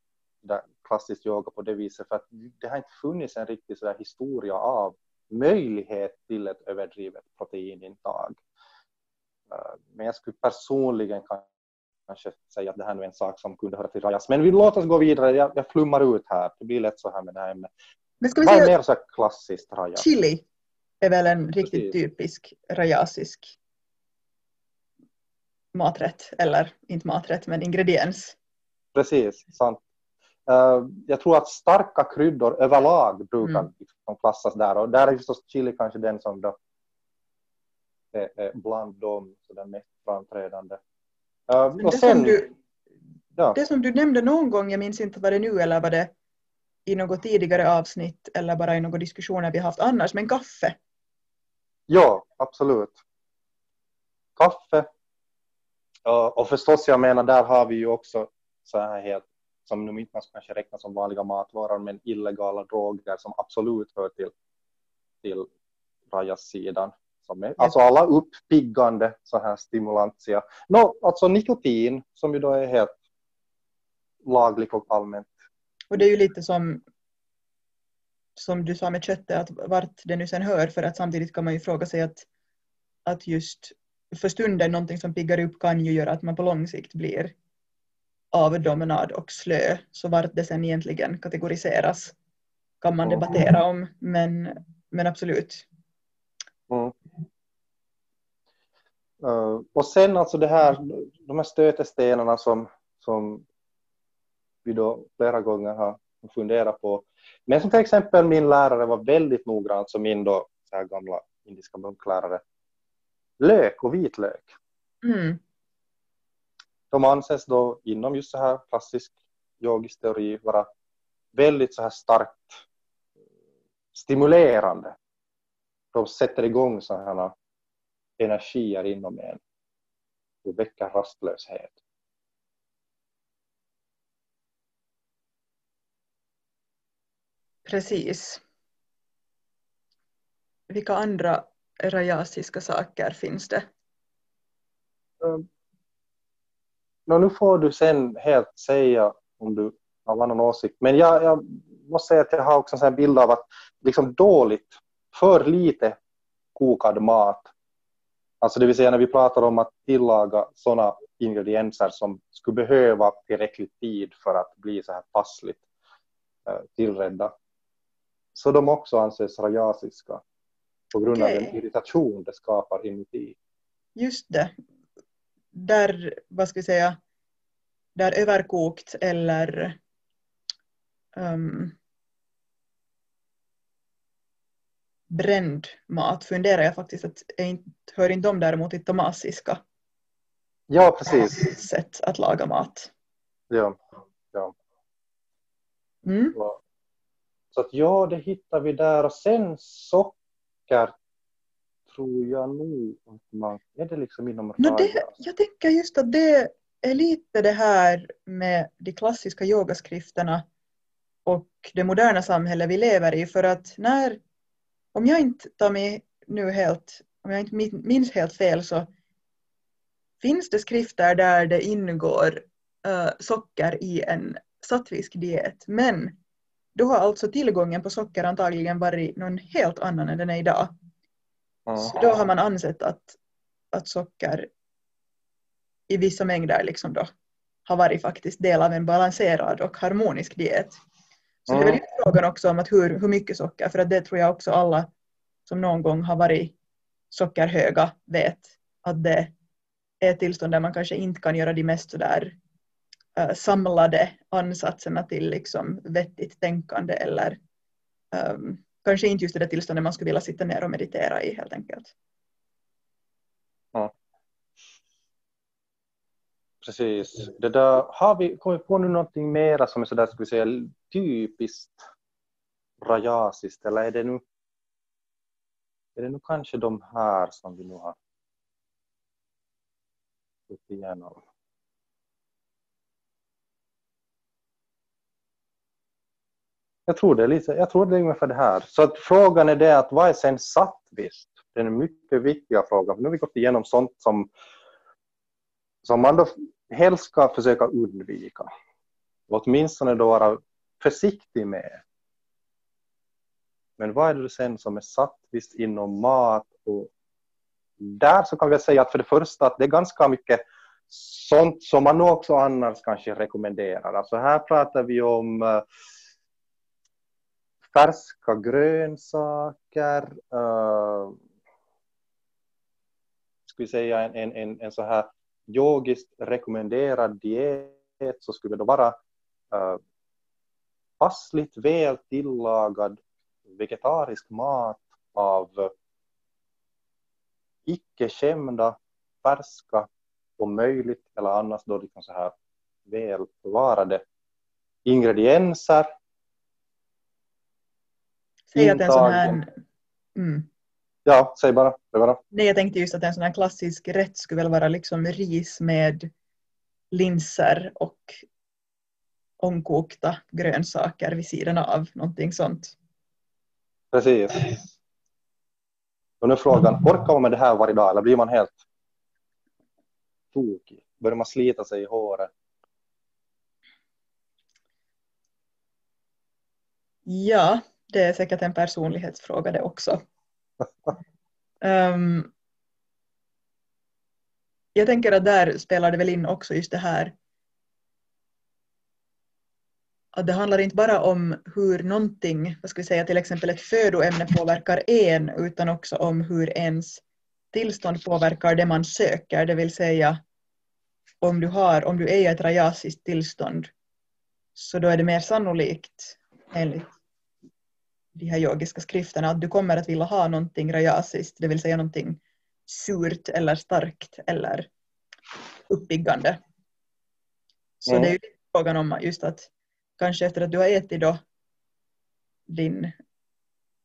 klassisk yoga på det viset, för att det har inte funnits en riktig så historia av möjlighet till ett överdrivet proteinintag. Eh, men jag skulle personligen kanske säga att det här är en sak som kunde höra till Rajas. Men vi låter oss gå vidare, jag, jag flummar ut här, det blir lätt så här med det här ämnet. Vad är mer så klassiskt Rajas? Chili är väl en riktigt typisk rajasisk maträtt, eller inte maträtt, men ingrediens. Precis, sant. Uh, jag tror att starka kryddor överlag brukar mm. liksom klassas där och där är förstås chili kanske den som då är, bland dem så den mest framträdande. Uh, det, sen, som du, ja. det som du nämnde någon gång, jag minns inte vad det nu eller var det i något tidigare avsnitt eller bara i några diskussioner vi haft annars, men kaffe. Ja, absolut. Kaffe. Och förstås, jag menar, där har vi ju också så här helt, som nu inte man kanske räkna som vanliga matvaror, men illegala droger som absolut hör till, till Rajas-sidan. Som är, alltså alla uppiggande så här stimulantia. No, alltså nikotin som ju då är helt lagligt och allmänt. Och det är ju lite som som du sa med köttet, att vart det nu sen hör, för att samtidigt kan man ju fråga sig att, att just för stunden någonting som piggar upp kan ju göra att man på lång sikt blir avdominad och slö, så vart det sen egentligen kategoriseras kan man debattera om, men, men absolut. Mm. Uh, och sen alltså det här, de här stötestenarna som, som vi då flera gånger har funderat på, men som till exempel min lärare var väldigt noggrann, som min då, så här gamla indiska munklärare. Lök och vitlök. Mm. De anses då inom just så här klassisk yogisk teori vara väldigt så här starkt stimulerande. De sätter igång sådana energier inom en och väcker rastlöshet. Precis. Vilka andra rajasiska saker finns det? Um, nu får du sen helt säga om du har någon åsikt. Men jag, jag måste säga att jag har också en bild av att liksom dåligt, för lite kokad mat. Alltså det vill säga när vi pratar om att tillaga sådana ingredienser som skulle behöva tillräcklig tid för att bli så här passligt eh, tillredda så de också anses rajasiska på grund okay. av den irritation det skapar inuti. Just det. Där, vad ska vi säga, där överkokt eller um, bränd mat funderar jag faktiskt att inte, hör inte de däremot i tamasiska ja, precis. sätt att laga mat. Ja, ja. Mm. Att ja, det hittar vi där. Och sen socker tror jag nog att man... Är det liksom inom no, det, Jag tänker just att det är lite det här med de klassiska yogaskrifterna och det moderna samhälle vi lever i. För att när, om jag inte tar mig nu helt, om jag inte minns helt fel så finns det skrifter där det ingår uh, socker i en sattvisk diet men då har alltså tillgången på socker antagligen varit någon helt annan än den är idag. Så då har man ansett att, att socker i vissa mängder liksom då har varit faktiskt del av en balanserad och harmonisk diet. Så det är väl frågan också om att hur, hur mycket socker, för att det tror jag också alla som någon gång har varit sockerhöga vet att det är ett tillstånd där man kanske inte kan göra de mest sådär uh, samlade ansatserna till liksom vettigt tänkande eller um, kanske inte just det där tillståndet man skulle vilja sitta ner och meditera i helt enkelt. Ja. Precis. Det där, har vi kommit på nu någonting mera som är sådär, ska vi säga, typiskt rajasiskt eller är det nu är det nu kanske de här som vi nu har gått igenom? Jag tror det är, lite, jag tror det är ungefär det här. Så att frågan är det att vad är sen sattvisst? Det är en mycket viktiga fråga. Nu har vi gått igenom sånt som, som man då helst ska försöka undvika. Och åtminstone då vara försiktig med. Men vad är det sen som är sattvisst inom mat? Och där så kan vi säga att för det första att det är ganska mycket sånt som man också annars kanske rekommenderar. Alltså här pratar vi om uh, färska grönsaker, uh, skulle vi säga en, en, en, en så här yogiskt rekommenderad diet så skulle det vara uh, passligt väl tillagad vegetarisk mat av icke skämda, färska om möjligt eller annars då liksom så här välbevarade ingredienser. Säg att en sån här... Mm. Ja, säg bara. bara. Nej, jag tänkte just att en sån här klassisk rätt skulle väl vara liksom ris med linser och omkokta grönsaker vid sidan av, någonting sånt. Precis. Och nu är frågan, orkar man med det här varje dag eller blir man helt tokig? Börjar man slita sig i håret? Ja, det är säkert en personlighetsfråga det också. um, jag tänker att där spelar det väl in också just det här att det handlar inte bara om hur någonting, vad ska vi säga, till exempel ett födoämne påverkar en, utan också om hur ens tillstånd påverkar det man söker, det vill säga om du, har, om du är i ett rajasiskt tillstånd så då är det mer sannolikt enligt de här yogiska skrifterna att du kommer att vilja ha någonting rajasiskt, det vill säga någonting surt eller starkt eller uppiggande. Så mm. det är ju frågan om just att kanske efter att du har ätit då din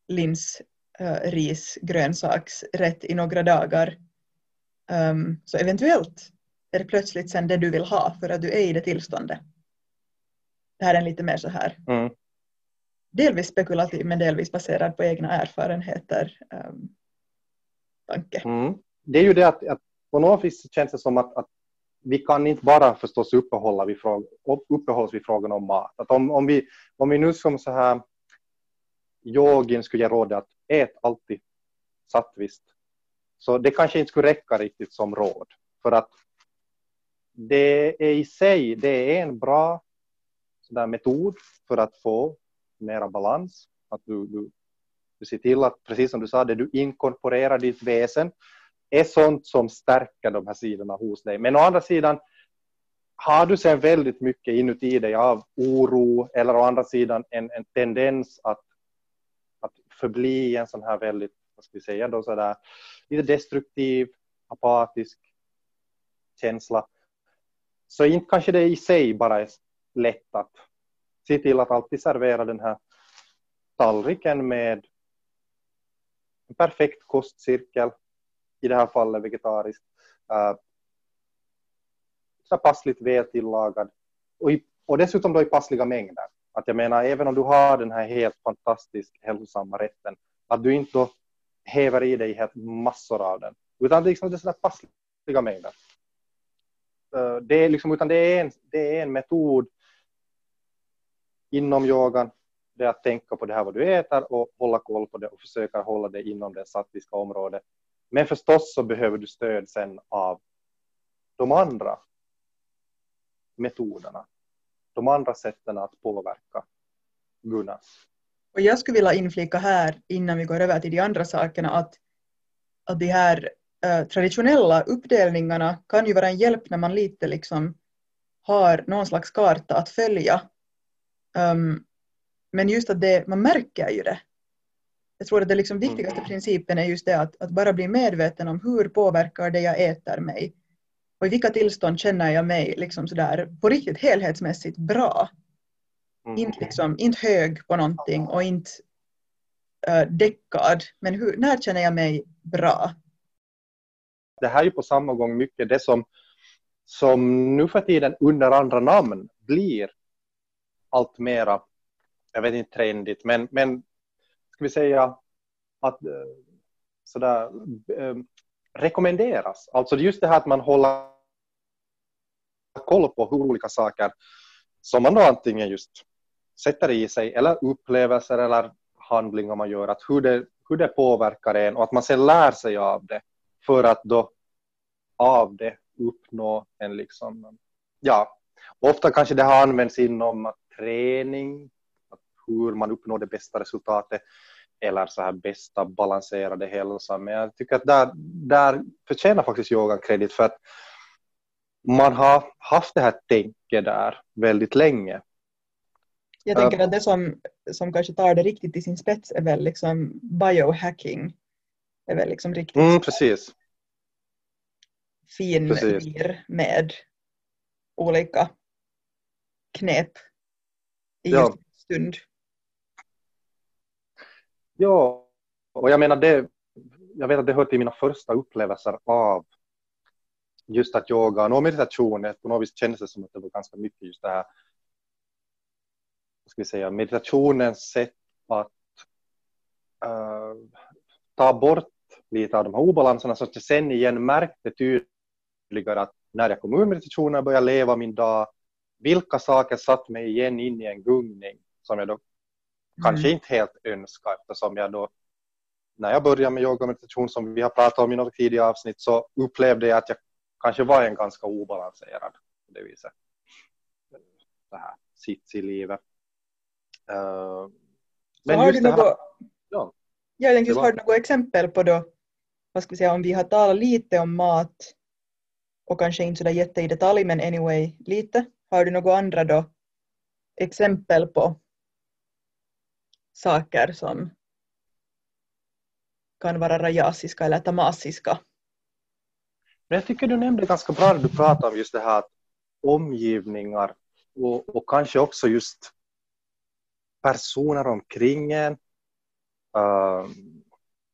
lins, uh, ris, grönsaksrätt i några dagar um, så eventuellt är det plötsligt sen det du vill ha för att du är i det tillståndet. Det här är en lite mer så här mm delvis spekulativ men delvis baserad på egna erfarenheter ehm, um, tanke. Mm. Det är ju det att, att på något vis känns det som att, att vi kan inte bara förstås uppehålla vid fråga, uppehålls vid frågan om mat. Att om, om, vi, om vi nu som så här yogin skulle ge råd att ät alltid sattvist, Så det kanske inte skulle räcka riktigt som råd. För att det är i sig det är en bra sådär metod för att få mera balans. Att du, du, du ser till att, precis som du sa, det du inkorporerar ditt väsen är sånt som stärker de här sidorna hos dig. Men å andra sidan, har du sen väldigt mycket inuti dig av oro eller å andra sidan en, en tendens att, att förbli en sån här väldigt, vad ska vi säga då, sådär, lite destruktiv, apatisk känsla, så inte kanske det i sig bara är lätt att se till att alltid servera den här tallriken med en perfekt kostcirkel i det här fallet vegetariskt. äh, så passligt väl tillagad och, i, och dessutom då i passliga mängder. Att jag menar, även om du har den här helt fantastiskt hälsosamma rätten, att du inte då häver i dig helt massor av den. Utan det är, liksom, det är passliga mängder. Äh, det är, liksom, utan det är, en, det är en metod inom yogan. Det är att tänka på det här vad du äter och hålla koll på det och försöka hålla det inom det sattviska området. Men förstås så behöver du stöd sen av de andra metoderna. De andra sätten att påverka Gunnar. Och jag skulle vilja inflika här innan vi går över till de andra sakerna att, att de här äh, traditionella uppdelningarna kan ju vara en hjälp när man lite liksom har någon slags karta att följa. Um, men just att det, man märker ju det. Jag tror att det liksom viktigaste mm. principen är just det att, att bara bli medveten om hur påverkar det jag äter mig och i vilka tillstånd känner jag mig liksom sådär på riktigt helhetsmässigt bra. Mm. Inte, liksom, inte hög på någonting och inte uh, däckad. Men hur, när känner jag mig bra? Det här är ju på samma gång mycket det som, som nu för tiden under andra namn blir allt mera, jag vet inte trendigt, men, men ska vi säga att eh, sådär, eh, rekommenderas. Alltså just det här att man håller koll på hur olika saker som man då antingen just sätter i sig eller upplevelser eller handlingar man gör, att hur det, hur det påverkar en och att man sen lär sig av det för att då av det uppnå en liksom, ja, ofta kanske det har använts inom träning, hur man uppnår det bästa resultatet eller så här bästa balanserade hälsa. Men jag tycker att där, där förtjänar faktiskt yogan kredit för att man har haft det här tänket där väldigt länge. Jag tänker att det som, som kanske tar det riktigt till sin spets är väl liksom biohacking. Är väl liksom riktigt mm, precis. fin precis. med olika knep i ja. just stund. Ja, och jag menar det, jag vet att det hör till mina första upplevelser av just att yoga och meditation, på något vis kändes det som att det var ganska mycket just det här, ska vi säga, meditationens sätt att uh, ta bort lite av de här obalanserna så att jag sen igen märkte tydligare att när jag kom ur meditationen och började leva min dag, vilka saker satt mig igen in i en gungning som jag då Kanske mm. inte helt önska eftersom jag då när jag började med yoga och meditation som vi har pratat om i något tidigare avsnitt så upplevde jag att jag kanske var en ganska obalanserad på det viset. Så här sits i livet. Uh, men har just du något, ja, jag tänkte var... har du något exempel på då, vad ska vi säga, om vi har talat lite om mat och kanske inte sådär jätte i detalj men anyway lite. Har du några andra då exempel på saker som kan vara rajasiska eller tamasiska. Men jag tycker du nämnde ganska bra när du pratade om just det här att omgivningar och, och kanske också just personer omkring en. Uh,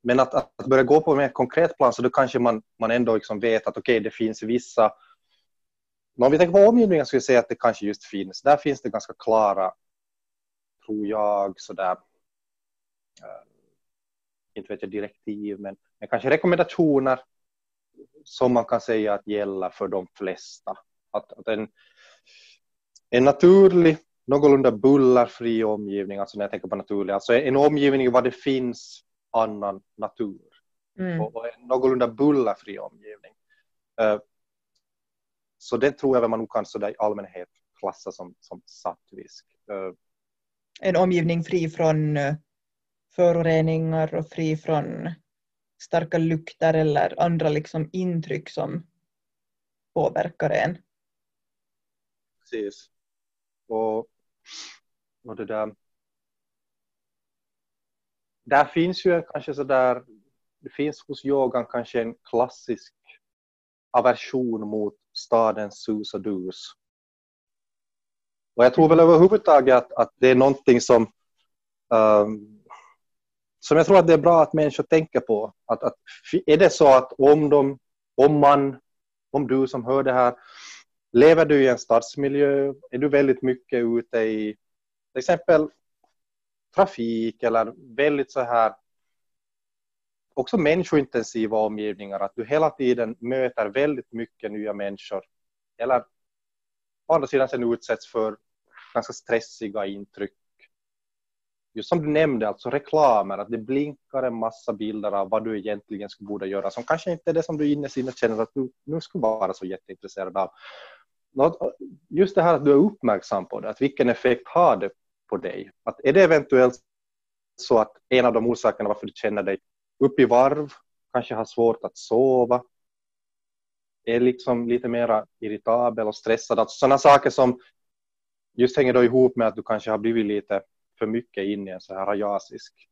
men att, att börja gå på en mer konkret plan så då kanske man, man ändå liksom vet att okej, okay, det finns vissa... Men om vi tänker på omgivningen skulle jag säga att det kanske just finns. Där finns det ganska klara, tror jag, sådär Eh, inte vet jag direktiv, men, men kanske rekommendationer som man kan säga att gäller för de flesta. Att, att en, en naturlig, någorlunda bullerfri omgivning, alltså när jag tänker på naturlig, alltså en omgivning var det finns annan natur. Mm. Och, och en någorlunda bullerfri omgivning. Uh, så det tror jag man nog kan sådär i allmänhet klassa som, som sattvisk. Uh, en omgivning fri från föroreningar och fri från starka lukter eller andra liksom intryck som påverkar en. Precis. Och, och det där. Där finns ju kanske så där, det finns hos yogan kanske en klassisk aversion mot stadens sus och dus. Och jag tror väl överhuvudtaget att, att det är någonting som um, som jag tror att det är bra att människor tänker på. Att, att, är det så att om, de, om man, om du som hör det här, lever du i en stadsmiljö, är du väldigt mycket ute i till exempel trafik eller väldigt så här också människointensiva omgivningar, att du hela tiden möter väldigt mycket nya människor. Eller å andra sidan sen utsätts för ganska stressiga intryck. Just som du nämnde, alltså reklamer, att det blinkar en massa bilder av vad du egentligen skulle borde göra, som kanske inte är det som du innerst inne känner att du nu skulle vara så jätteintresserad av. Just det här att du är uppmärksam på det, att vilken effekt har det på dig? Att är det eventuellt så att en av de orsakerna varför du känner dig upp i varv, kanske har svårt att sova, är liksom lite mer irritabel och stressad. Alltså sådana saker som just hänger då ihop med att du kanske har blivit lite för mycket in i en så här rajasisk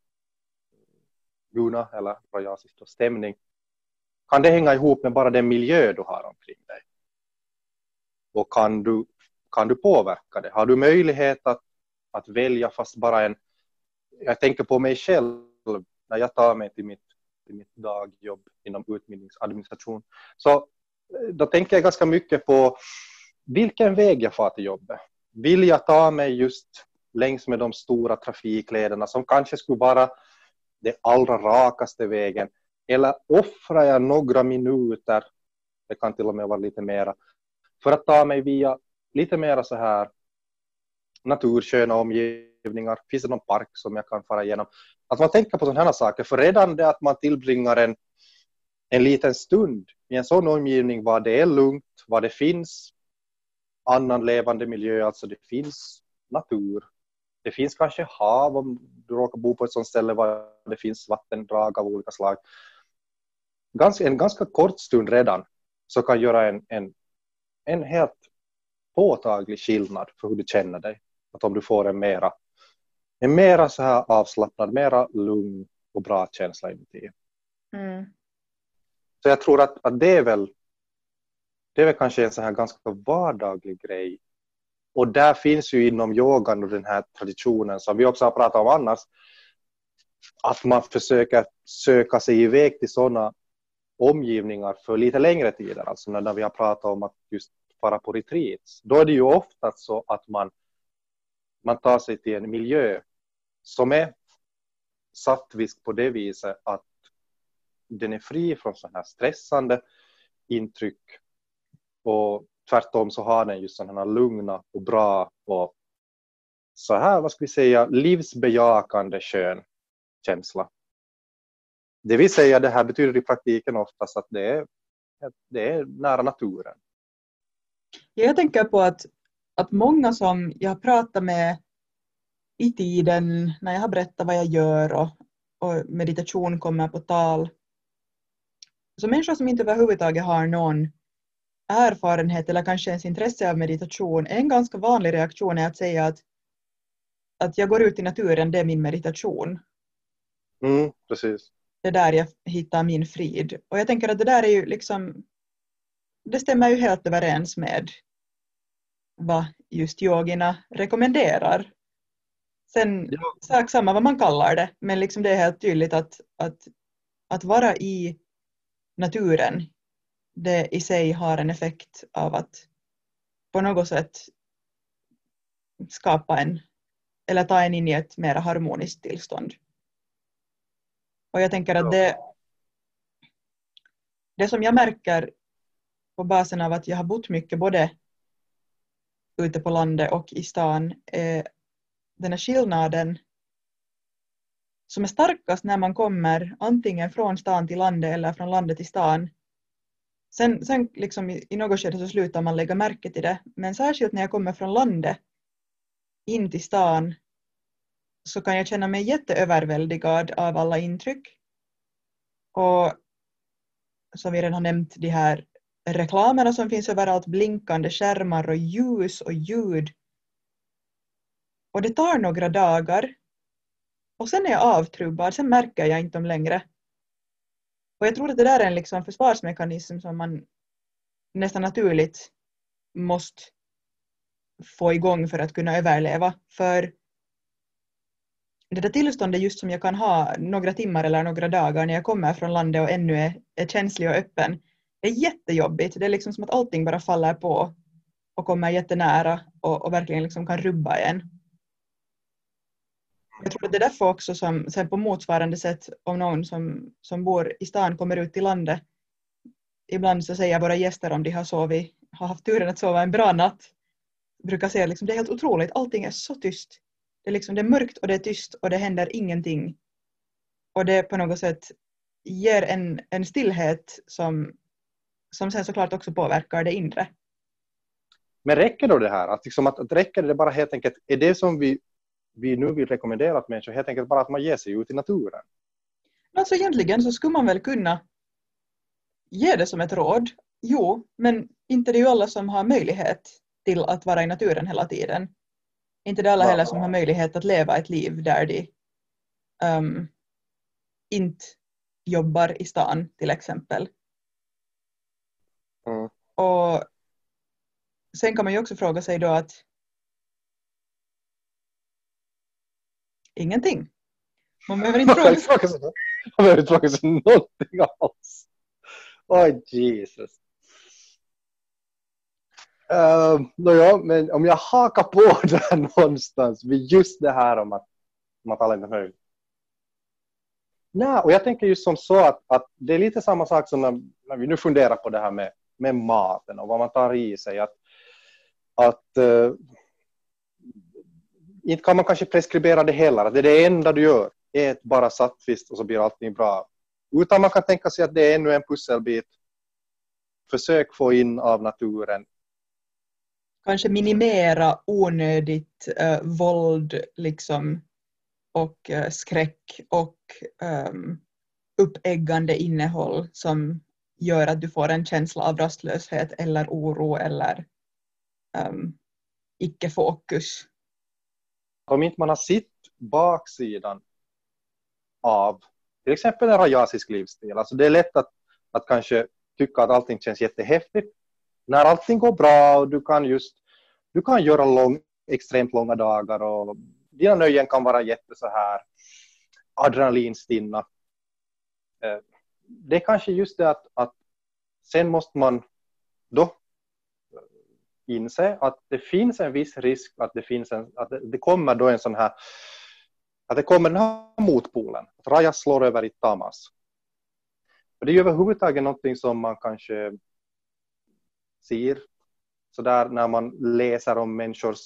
guna eller rajasisk stämning. Kan det hänga ihop med bara den miljö du har omkring dig? Och kan du, kan du påverka det? Har du möjlighet att, att välja fast bara en... Jag tänker på mig själv när jag tar mig till mitt, till mitt dagjobb inom utbildningsadministration. Så eh, då tänker jag ganska mycket på vilken väg jag far till jobbet. Vill jag ta mig just längs med de stora trafiklederna som kanske skulle vara den allra rakaste vägen eller offrar jag några minuter, det kan till och med vara lite mera, för att ta mig via lite mera så här natursköna omgivningar. Finns det någon park som jag kan fara igenom? Att man tänker på sådana här saker, för redan det att man tillbringar en, en liten stund i en sån omgivning var det är lugnt, var det finns annan levande miljö, alltså det finns natur. Det finns kanske hav om du råkar bo på ett sådant ställe var det finns vattendrag av olika slag. Ganska, en ganska kort stund redan så kan göra en, en, en helt påtaglig skillnad för hur du känner dig. Att om du får en mera, en mera så här avslappnad, mera lugn och bra känsla inuti. Mm. Så jag tror att, att det är väl det är väl kanske en så här ganska vardaglig grej. Och där finns ju inom yogan och den här traditionen som vi också har pratat om annars, att man försöker söka sig iväg till sådana omgivningar för lite längre tider, alltså när vi har pratat om att just fara på retreats, då är det ju ofta så att man, man tar sig till en miljö som är sattvisk på det viset att den är fri från sådana här stressande intryck och tvärtom så har den just sådana här lugna och bra och så här, vad ska vi säga, livsbejakande skön känsla. Det vill säga, det här betyder i praktiken oftast att det är, det är nära naturen. Jag tänker på att, att många som jag har pratat med i tiden när jag har berättat vad jag gör och, och meditation kommer på tal. Så människor som inte överhuvudtaget har någon erfarenhet eller kanske ens intresse av meditation, en ganska vanlig reaktion är att säga att, att jag går ut i naturen, det är min meditation. Mm, precis. Det är där jag hittar min frid. Och jag tänker att det där är ju liksom, det stämmer ju helt överens med vad just yogina rekommenderar. Sen ja. sak samma vad man kallar det, men liksom det är helt tydligt att, att, att vara i naturen, det i sig har en effekt av att på något sätt skapa en, eller ta en in i ett mer harmoniskt tillstånd. Och jag tänker att det, det som jag märker på basen av att jag har bott mycket både ute på landet och i stan är den här skillnaden som är starkast när man kommer antingen från stan till landet eller från landet till stan. Sen, sen liksom i, i något skede så slutar man lägga märke till det, men särskilt när jag kommer från landet in till stan så kan jag känna mig jätteöverväldigad av alla intryck. Och som vi redan har nämnt, de här reklamerna som finns överallt, blinkande skärmar och ljus och ljud. Och det tar några dagar och sen är jag avtrubbad, sen märker jag inte dem längre. Och jag tror att det där är en liksom försvarsmekanism som man nästan naturligt måste få igång för att kunna överleva. För det där tillståndet just som jag kan ha några timmar eller några dagar när jag kommer från landet och ännu är, är känslig och öppen, det är jättejobbigt. Det är liksom som att allting bara faller på och kommer jättenära och, och verkligen liksom kan rubba en. Jag tror att det är därför också som sen på motsvarande sätt om någon som, som bor i stan kommer ut till landet ibland så säger våra gäster om de har sovit, har haft turen att sova en bra natt brukar säga liksom det är helt otroligt, allting är så tyst. Det är, liksom, det är mörkt och det är tyst och det händer ingenting. Och det på något sätt ger en, en stillhet som, som sen såklart också påverkar det inre. Men räcker då det här? Att, liksom att, att räcker det bara helt enkelt, är det som vi, vi nu vill rekommendera att människor helt enkelt bara att man ger sig ut i naturen? Alltså egentligen så skulle man väl kunna ge det som ett råd. Jo, men inte det är ju alla som har möjlighet till att vara i naturen hela tiden. Inte det alla heller som har möjlighet att leva ett liv där de um, inte jobbar i stan till exempel. Mm. Och sen kan man ju också fråga sig då att ingenting. Man behöver inte fråga sig. Man behöver inte fråga sig någonting alls. Oj, Jesus. Uh, ja, men om jag hakar på [laughs] där någonstans vid just det här om att, om att alla inte nöjda. Nej, och jag tänker just som så att, att det är lite samma sak som när, när, vi nu funderar på det här med, med maten och vad man tar i sig. Att, att uh, inte kan man kanske preskribera det heller, att det är det enda du gör. är ett bara sattvist och så blir allting bra. Utan man kan tänka sig att det är ännu en pusselbit. Försök få in av naturen kanske minimera onödigt uh, våld liksom, och uh, skräck och um, uppeggande innehåll som gör att du får en känsla av rastlöshet eller oro eller um, icke-fokus. Om inte man har sett baksidan av till exempel en rajasisk livsstil, alltså det är lätt att, att kanske tycka att allting känns jättehäftigt när allting går bra och du kan just du kan göra lång, extremt långa dagar och dina nöjen kan vara jätte så här adrenalinstinna. Eh, det är kanske just det att, att sen måste man då inse att det finns en viss risk att det finns en, att det, kommer då en sån här att det kommer den här motpolen, att Raja slår över i Tamas. Och det är ju överhuvudtaget någonting som man kanske ser sådär när man läser om människors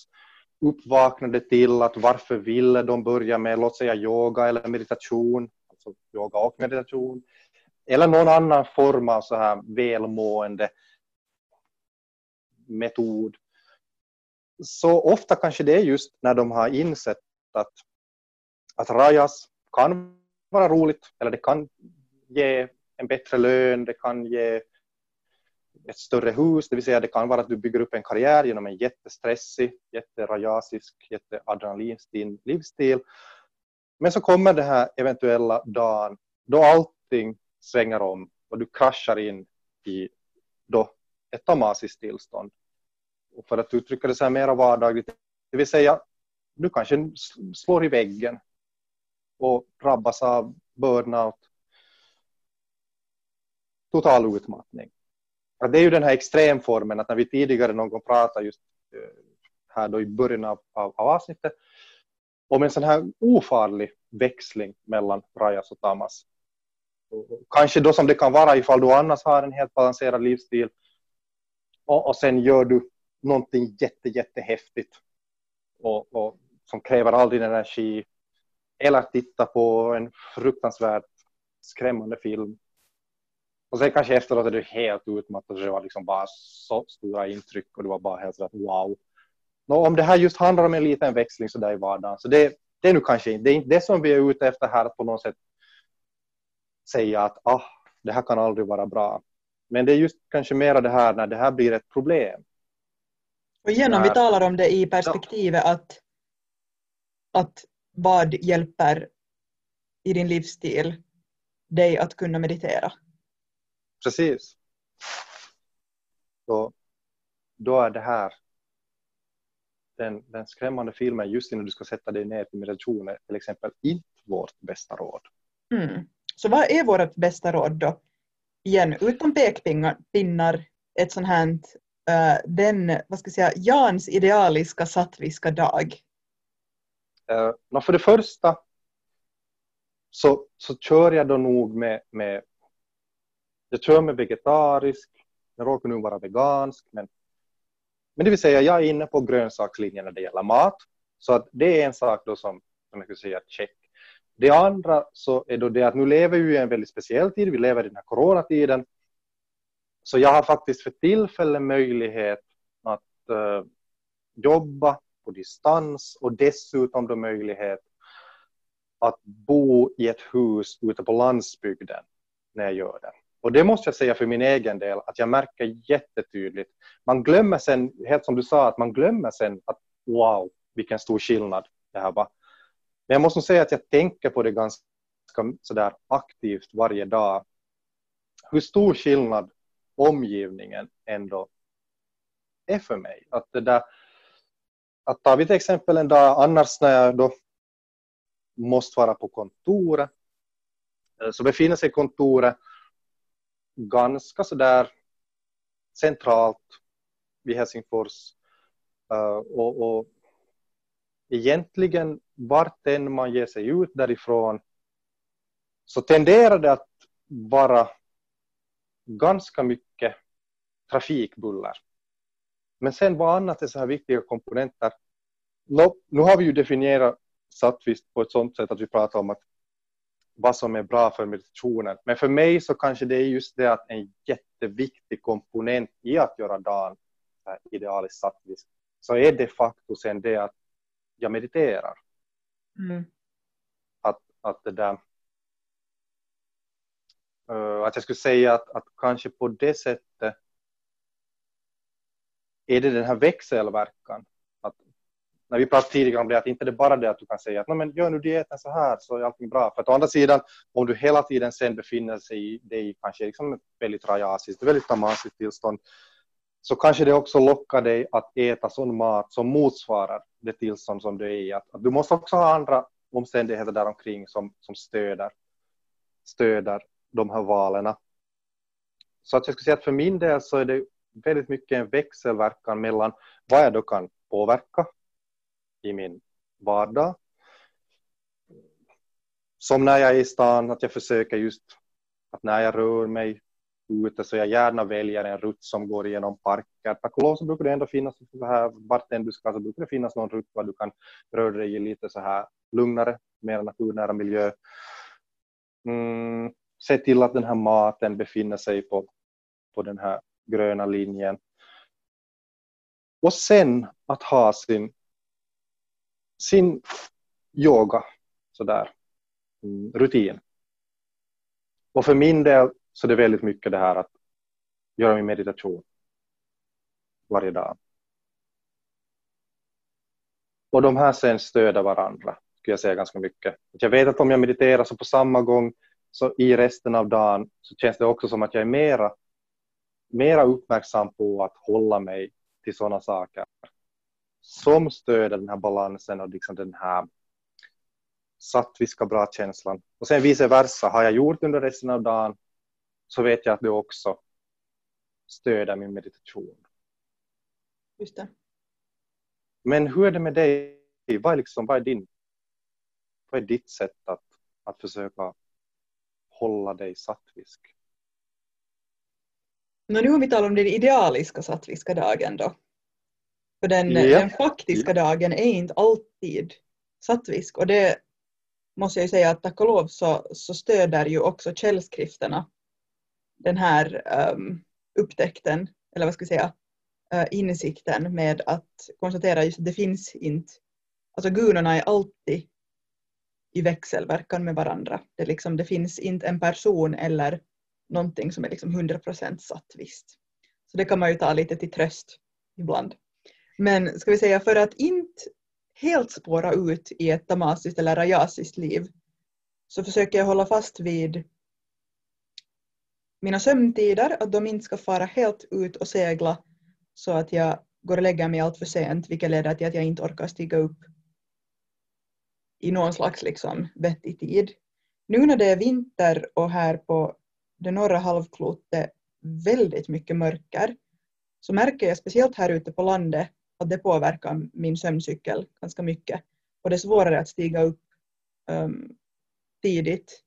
uppvaknande till att varför ville de börja med låt säga yoga eller meditation, alltså yoga och meditation, eller någon annan form av så här välmående metod. Så ofta kanske det är just när de har insett att, att rajas kan vara roligt eller det kan ge en bättre lön, det kan ge ett större hus, det vill säga det kan vara att du bygger upp en karriär genom en jättestressig, jätterajasisk, jätteadrenalinstinn livsstil. Men så kommer den här eventuella dagen då allting svänger om och du kraschar in i då ett tamasiskt tillstånd. Och för att uttrycka det så här mer vardagligt, det vill säga du kanske slår i väggen och drabbas av burnout, total utmattning det är ju den här extremformen att när vi tidigare någon gång pratade just eh, här då i början av, av, av avsnittet om en sån här ofarlig växling mellan Rajas och Tamas. Kanske då som det kan vara ifall du annars har en helt balanserad livsstil och, och sen gör du någonting jätte, jättehäftigt och, och som kräver all din energi eller titta på en fruktansvärt skrämmande film och sen kanske efteråt är du helt utmattad och det var liksom bara så stora intryck och du var bara helt sådär wow. Nå, om det här just handlar om en liten växling så där i vardagen så det, det är nu kanske inte, det inte det som vi är ute efter här att på något sätt säga att ah, det här kan aldrig vara bra. Men det är just kanske mera det här när det här blir ett problem. Och igen om vi talar om det i perspektivet att, att vad hjälper i din livsstil dig att kunna meditera? Precis. Så, då är det här den, den skrämmande filmen just innan du ska sätta dig ner till meditation till exempel inte vårt bästa råd. Mm. Så vad är vårt bästa råd då? Igen, utan pekpinnar, ett sånt här, uh, den, vad ska jag säga, Jans idealiska sattviska dag. Uh, för det första så, så kör jag då nog med, med jag kör med vegetarisk, jag råkar nu vara vegansk, men, men det vill säga jag är inne på grönsakslinjen när det gäller mat. Så att det är en sak då som, som jag skulle säga check. Det andra så är då det att nu lever vi i en väldigt speciell tid, vi lever i den här coronatiden. Så jag har faktiskt för tillfället möjlighet att uh, jobba på distans och dessutom då möjlighet att bo i ett hus ute på landsbygden när jag gör det. Och det måste jag säga för min egen del att jag märker jättetydligt. Man glömmer sen, helt som du sa, att man glömmer sen att wow, vilken stor skillnad det här var. Men jag måste säga att jag tänker på det ganska sådär aktivt varje dag. Hur stor skillnad omgivningen ändå är för mig. Att det där, att tar vi till exempel en dag annars när jag då måste vara på kontoret eh, så befinner sig kontoret ganska sådär centralt vid Helsingfors eh, och, och egentligen vart än man ger sig ut därifrån så tenderar det att vara ganska mycket trafikbuller. Men sen vad annat är så här viktiga komponenter? No, nu har vi ju definierat sattvis på ett sådant sätt att vi pratar om att vad som är bra för meditationen. Men för mig så kanske det är just det att en jätteviktig komponent i att göra dagen idealiskt sattvis så är de facto sen det att jag mediterar. Mm. Att, att det där uh, att jag skulle säga att, att kanske på det sättet är det den här växelverkan att när vi pratade tidigare om det, att inte det bara det att du kan säga att men gör nu dieten så här så är allting bra. För att å andra sidan, om du hela tiden sen befinner sig i det i kanske liksom ett väldigt rajasiskt, väldigt tamasiskt tillstånd, så kanske det också lockar dig att äta sån mat som motsvarar det tillstånd som du är i. Att, att du måste också ha andra omständigheter där omkring som, som stöder, stöder de här valen. Så att jag skulle säga att för min del så är det väldigt mycket en växelverkan mellan vad jag då kan påverka i min vardag. Som när jag är i stan, att jag försöker just att när jag rör mig ute så jag gärna väljer en rutt som går igenom parker. Tack och lov så brukar det ändå finnas så här, vart än du ska så brukar det finnas någon rutt där du kan röra dig i lite så här lugnare, mer naturnära miljö. Mm, se till att den här maten befinner sig på, på den här gröna linjen. Och sen att ha sin sin yoga sådär, mm, rutin. Och för min del så det är väldigt mycket det här att göra min meditation varje dag. Och de här sen stöder varandra, skulle jag säga ganska mycket. Jag vet att om jag mediterar så på samma gång så i resten av dagen så känns det också som att jag är mera, mera uppmärksam på att hålla mig till sådana saker som stöder den här balansen och liksom den här sattviska bra känslan. Och sen vice versa, har jag gjort under resten av dagen så vet jag att det också stöder min meditation. Just det. Men hur är det med dig? Vad är, liksom, vad är, din, vad är ditt sätt att, att försöka hålla dig sattvisk? Men nu har vi talat om den idealiska sattviska dagen då. För den, ja. den faktiska dagen är inte alltid sattvisk och det måste jag ju säga att tack och lov så, så stöder ju också källskrifterna den här um, upptäckten, eller vad ska jag säga, uh, insikten med att konstatera just att det finns inte, alltså gunorna är alltid i växelverkan med varandra. Det, liksom, det finns inte en person eller någonting som är liksom 100% satt visst. Så det kan man ju ta lite till tröst ibland. Men ska vi säga för att inte helt spåra ut i ett tamasiskt eller rajasiskt liv så försöker jag hålla fast vid mina sömntider, att de inte ska fara helt ut och segla så att jag går och lägger mig allt för sent vilket leder till att jag inte orkar stiga upp i någon slags liksom vettig tid. Nu när det är vinter och här på det norra halvklotet väldigt mycket mörker så märker jag speciellt här ute på landet att det påverkar min sömncykel ganska mycket. och det är svårare att stiga upp um, tidigt,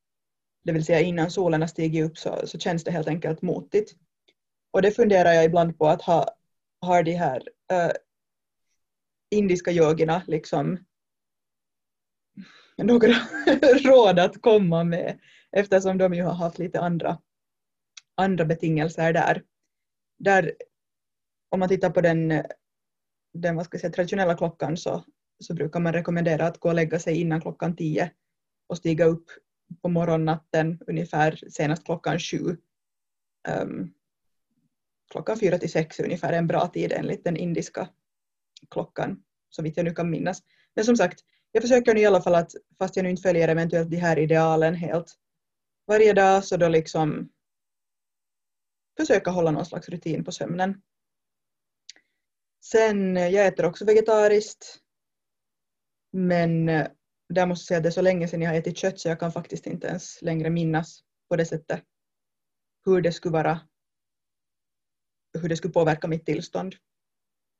det vill säga innan solen har stigit upp så, så känns det helt enkelt motigt. Och det funderar jag ibland på att ha, har de här uh, indiska yogierna liksom några [laughs] råd att komma med eftersom de ju har haft lite andra, andra betingelser där. Där om man tittar på den, den vad ska jag säga, traditionella klockan så, så brukar man rekommendera att gå och lägga sig innan klockan tio och stiga upp på morgonnatten ungefär senast klockan sju. Um, klockan fyra till sex är ungefär en bra tid enligt den indiska klockan, så vitt jag nu kan minnas. Men som sagt, jag försöker nu i alla fall att, fast jag nu inte följer eventuellt de här idealen helt varje dag, så då liksom försöka hålla någon slags rutin på sömnen. Sen, eh, jag äter också vegetariskt. Men eh, där måste jag säga att det är så länge sedan jag har ätit kött så jag kan faktiskt inte ens längre minnas på det sättet hur det skulle vara hur det skulle påverka mitt tillstånd.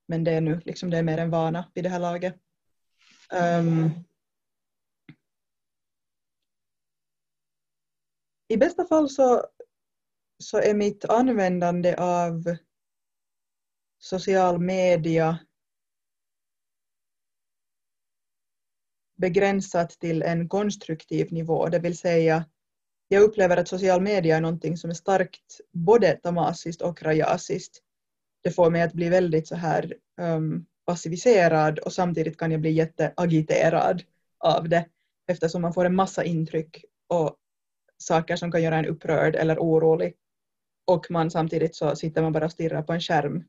Men det är nu liksom det är mer en vana vid det här laget. Um, I bästa fall så, så är mitt användande av social media begränsat till en konstruktiv nivå, det vill säga jag upplever att social media är någonting som är starkt både tamasiskt och rajasiskt. Det får mig att bli väldigt så här um, passiviserad och samtidigt kan jag bli jätteagiterad av det eftersom man får en massa intryck och saker som kan göra en upprörd eller orolig och man samtidigt så sitter man bara och stirrar på en skärm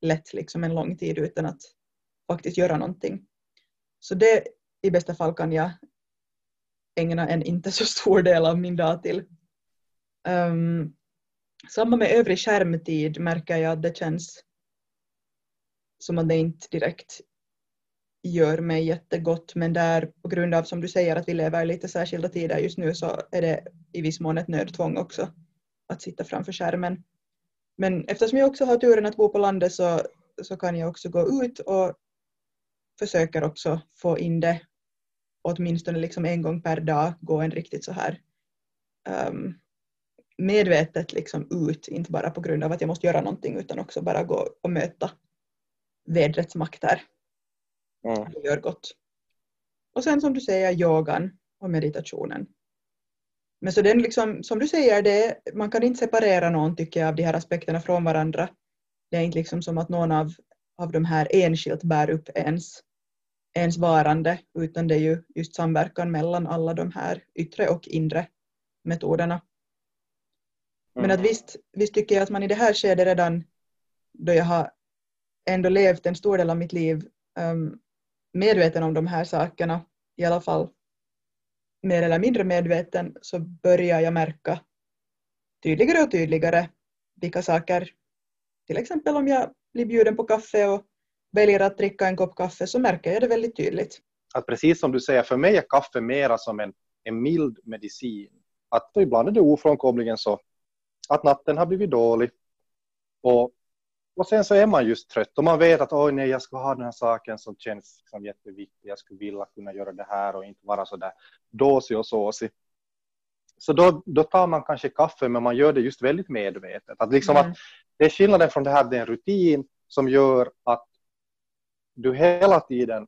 lätt liksom en lång tid utan att faktiskt göra någonting. Så det i bästa fall kan jag ägna en inte så stor del av min dag till. Um, samma med övrig skärmtid märker jag att det känns som att det inte direkt gör mig jättegott men där på grund av som du säger att vi lever i lite särskilda tider just nu så är det i viss mån ett nödtvång också att sitta framför skärmen. Men eftersom jag också har turen att bo på landet så, så kan jag också gå ut och försöker också få in det åtminstone liksom en gång per dag, gå en riktigt så här um, medvetet liksom ut, inte bara på grund av att jag måste göra någonting utan också bara gå och möta vädrets makter. Mm. Det gör gott. Och sen som du säger yogan och meditationen. Men så den liksom, som du säger, det, man kan inte separera någon tycker jag av de här aspekterna från varandra. Det är inte liksom som att någon av, av de här enskilt bär upp ens, ens varande utan det är ju just samverkan mellan alla de här yttre och inre metoderna. Men att mm. visst, visst tycker jag att man i det här skedet redan då jag har ändå levt en stor del av mitt liv um, medveten om de här sakerna, i alla fall mer eller mindre medveten, så börjar jag märka tydligare och tydligare vilka saker, till exempel om jag blir bjuden på kaffe och väljer att dricka en kopp kaffe så märker jag det väldigt tydligt. Att precis som du säger, för mig är kaffe mera som en, en mild medicin. Att ibland är det ofrånkomligen så att natten har blivit dålig och och sen så är man just trött och man vet att oj nej, jag ska ha den här saken som känns liksom jätteviktig. Jag skulle vilja kunna göra det här och inte vara så där dåsig och såsig. Så då, då tar man kanske kaffe, men man gör det just väldigt medvetet. Att liksom mm. att det är skillnaden från det här, det är en rutin som gör att du hela tiden,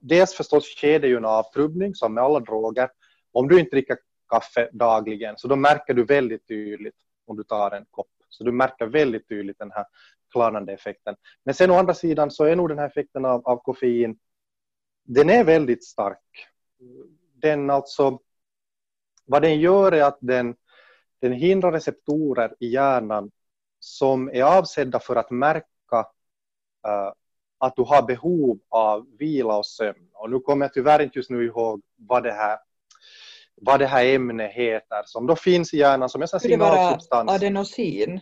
dels förstås sker det ju en avtrubbning som med alla droger. Om du inte dricker kaffe dagligen så då märker du väldigt tydligt om du tar en kopp. Så du märker väldigt tydligt den här klarnande effekten. Men sen å andra sidan så är nog den här effekten av, av koffein, den är väldigt stark. Den alltså, vad den gör är att den, den hindrar receptorer i hjärnan som är avsedda för att märka uh, att du har behov av vila och sömn. Och nu kommer jag tyvärr inte just nu ihåg vad det här vad det här ämnet heter som då finns i hjärnan som en signalsubstans. Adenosin?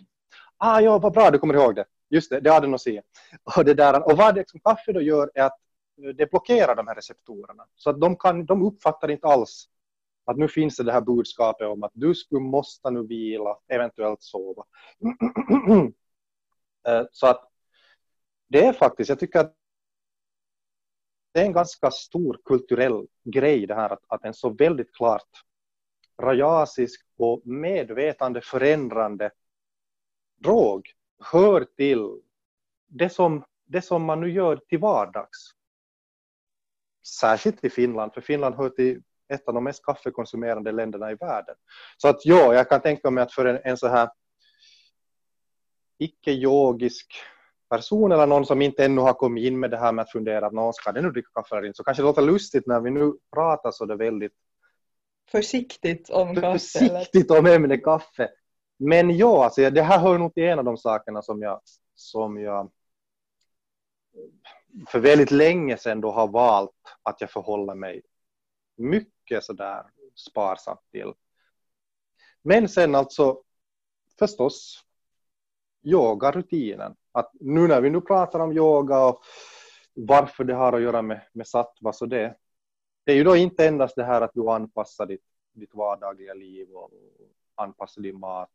Ah, ja, vad bra du kommer ihåg det. Just det, det är adenosin. Och, det där, och vad det som kaffe då gör är att det blockerar de här receptorerna. Så att de, kan, de uppfattar inte alls att nu finns det det här budskapet om att du skulle måste nu vila, eventuellt sova. [clears throat] Eh, så att det är faktiskt, jag tycker att det är en ganska stor kulturell grej det här att, att en så väldigt klart rajasisk och medvetande förändrande drog hör till det som, det som man nu gör till vardags. Särskilt i Finland, för Finland hör till ett av de mest kaffekonsumerande länderna i världen. Så att ja, jag kan tänka mig att för en, en så här icke-yogisk person eller någon som inte ännu har kommit in med det här med att fundera att ska det nu dricka kaffe eller inte så kanske det låter lustigt när vi nu pratar så det väldigt försiktigt om kaffe. Försiktigt om ämnet kaffe. Men ja, alltså, det här hör nog till en av de sakerna som jag, som jag för väldigt länge sedan då har valt att jag förhåller mig mycket sådär sparsamt till. Men sen alltså förstås yogarutinen. Att nu när vi nu pratar om yoga och varför det har att göra med, med sattva så det, det är ju då inte endast det här att du anpassar ditt, ditt vardagliga liv och anpassar din mat.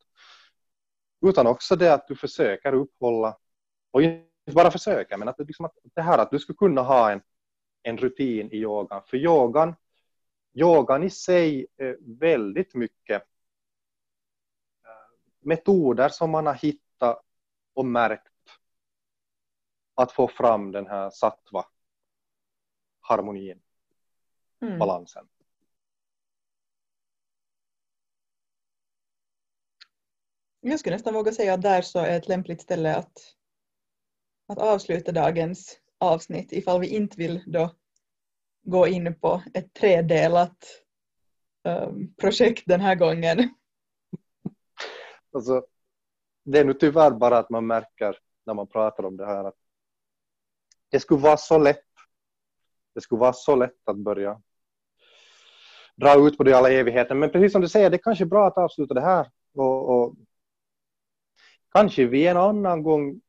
Utan också det att du försöker upphålla, och inte bara försöker, men att, liksom att det här att du skulle kunna ha en, en rutin i yogan. För yogan, yogan i sig är väldigt mycket eh, metoder som man har hittat och märkt att få fram den här sattva harmonin mm. balansen. Jag skulle nästan våga säga att där så är ett lämpligt ställe att, att avsluta dagens avsnitt ifall vi inte vill då gå in på ett tredelat um, projekt den här gången. Alltså, det är nu tyvärr bara att man märker när man pratar om det här att det skulle vara så lätt. Det skulle vara så lätt att börja dra ut på det i alla evigheter. Men precis som du säger, det är kanske är bra att avsluta det här. Och, och kanske vi en annan gång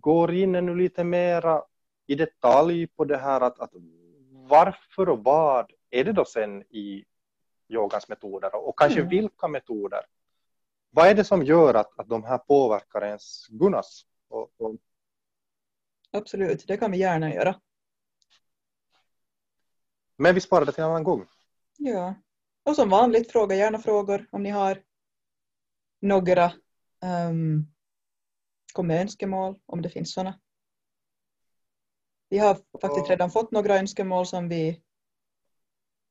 går in ännu lite mera i detalj på det här att, att varför och vad är det då sen i yogans metoder och kanske mm. vilka metoder? Vad är det som gör att, att de här påverkar ens gunas? Och, och... Absolut, det kan vi gärna göra. Men vi sparar det till en annan gång. Ja. Och som vanligt, fråga gärna frågor om ni har några. Um, kom med önskemål om det finns sådana. Vi har faktiskt redan fått några önskemål som vi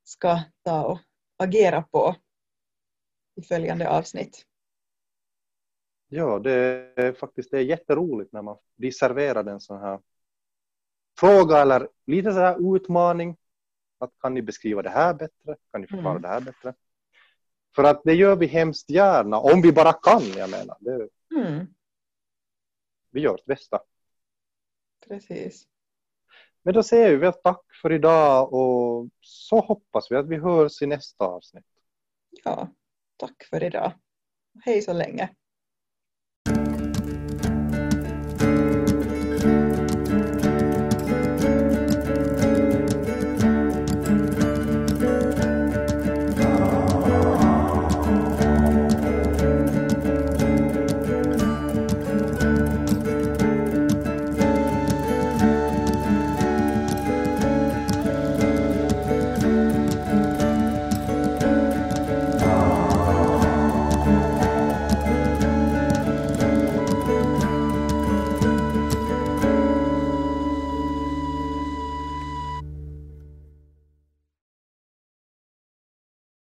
ska ta och agera på i följande avsnitt. Ja, det är faktiskt det är jätteroligt när man blir serverad en sån här fråga eller lite så här utmaning att kan ni beskriva det här bättre? Kan ni förklara mm. det här bättre? För att det gör vi hemskt gärna, om vi bara kan, jag menar. Det, mm. Vi gör vårt bästa. Precis. Men då säger vi väl tack för idag och så hoppas vi att vi hörs i nästa avsnitt. Ja, tack för idag. Hej så länge.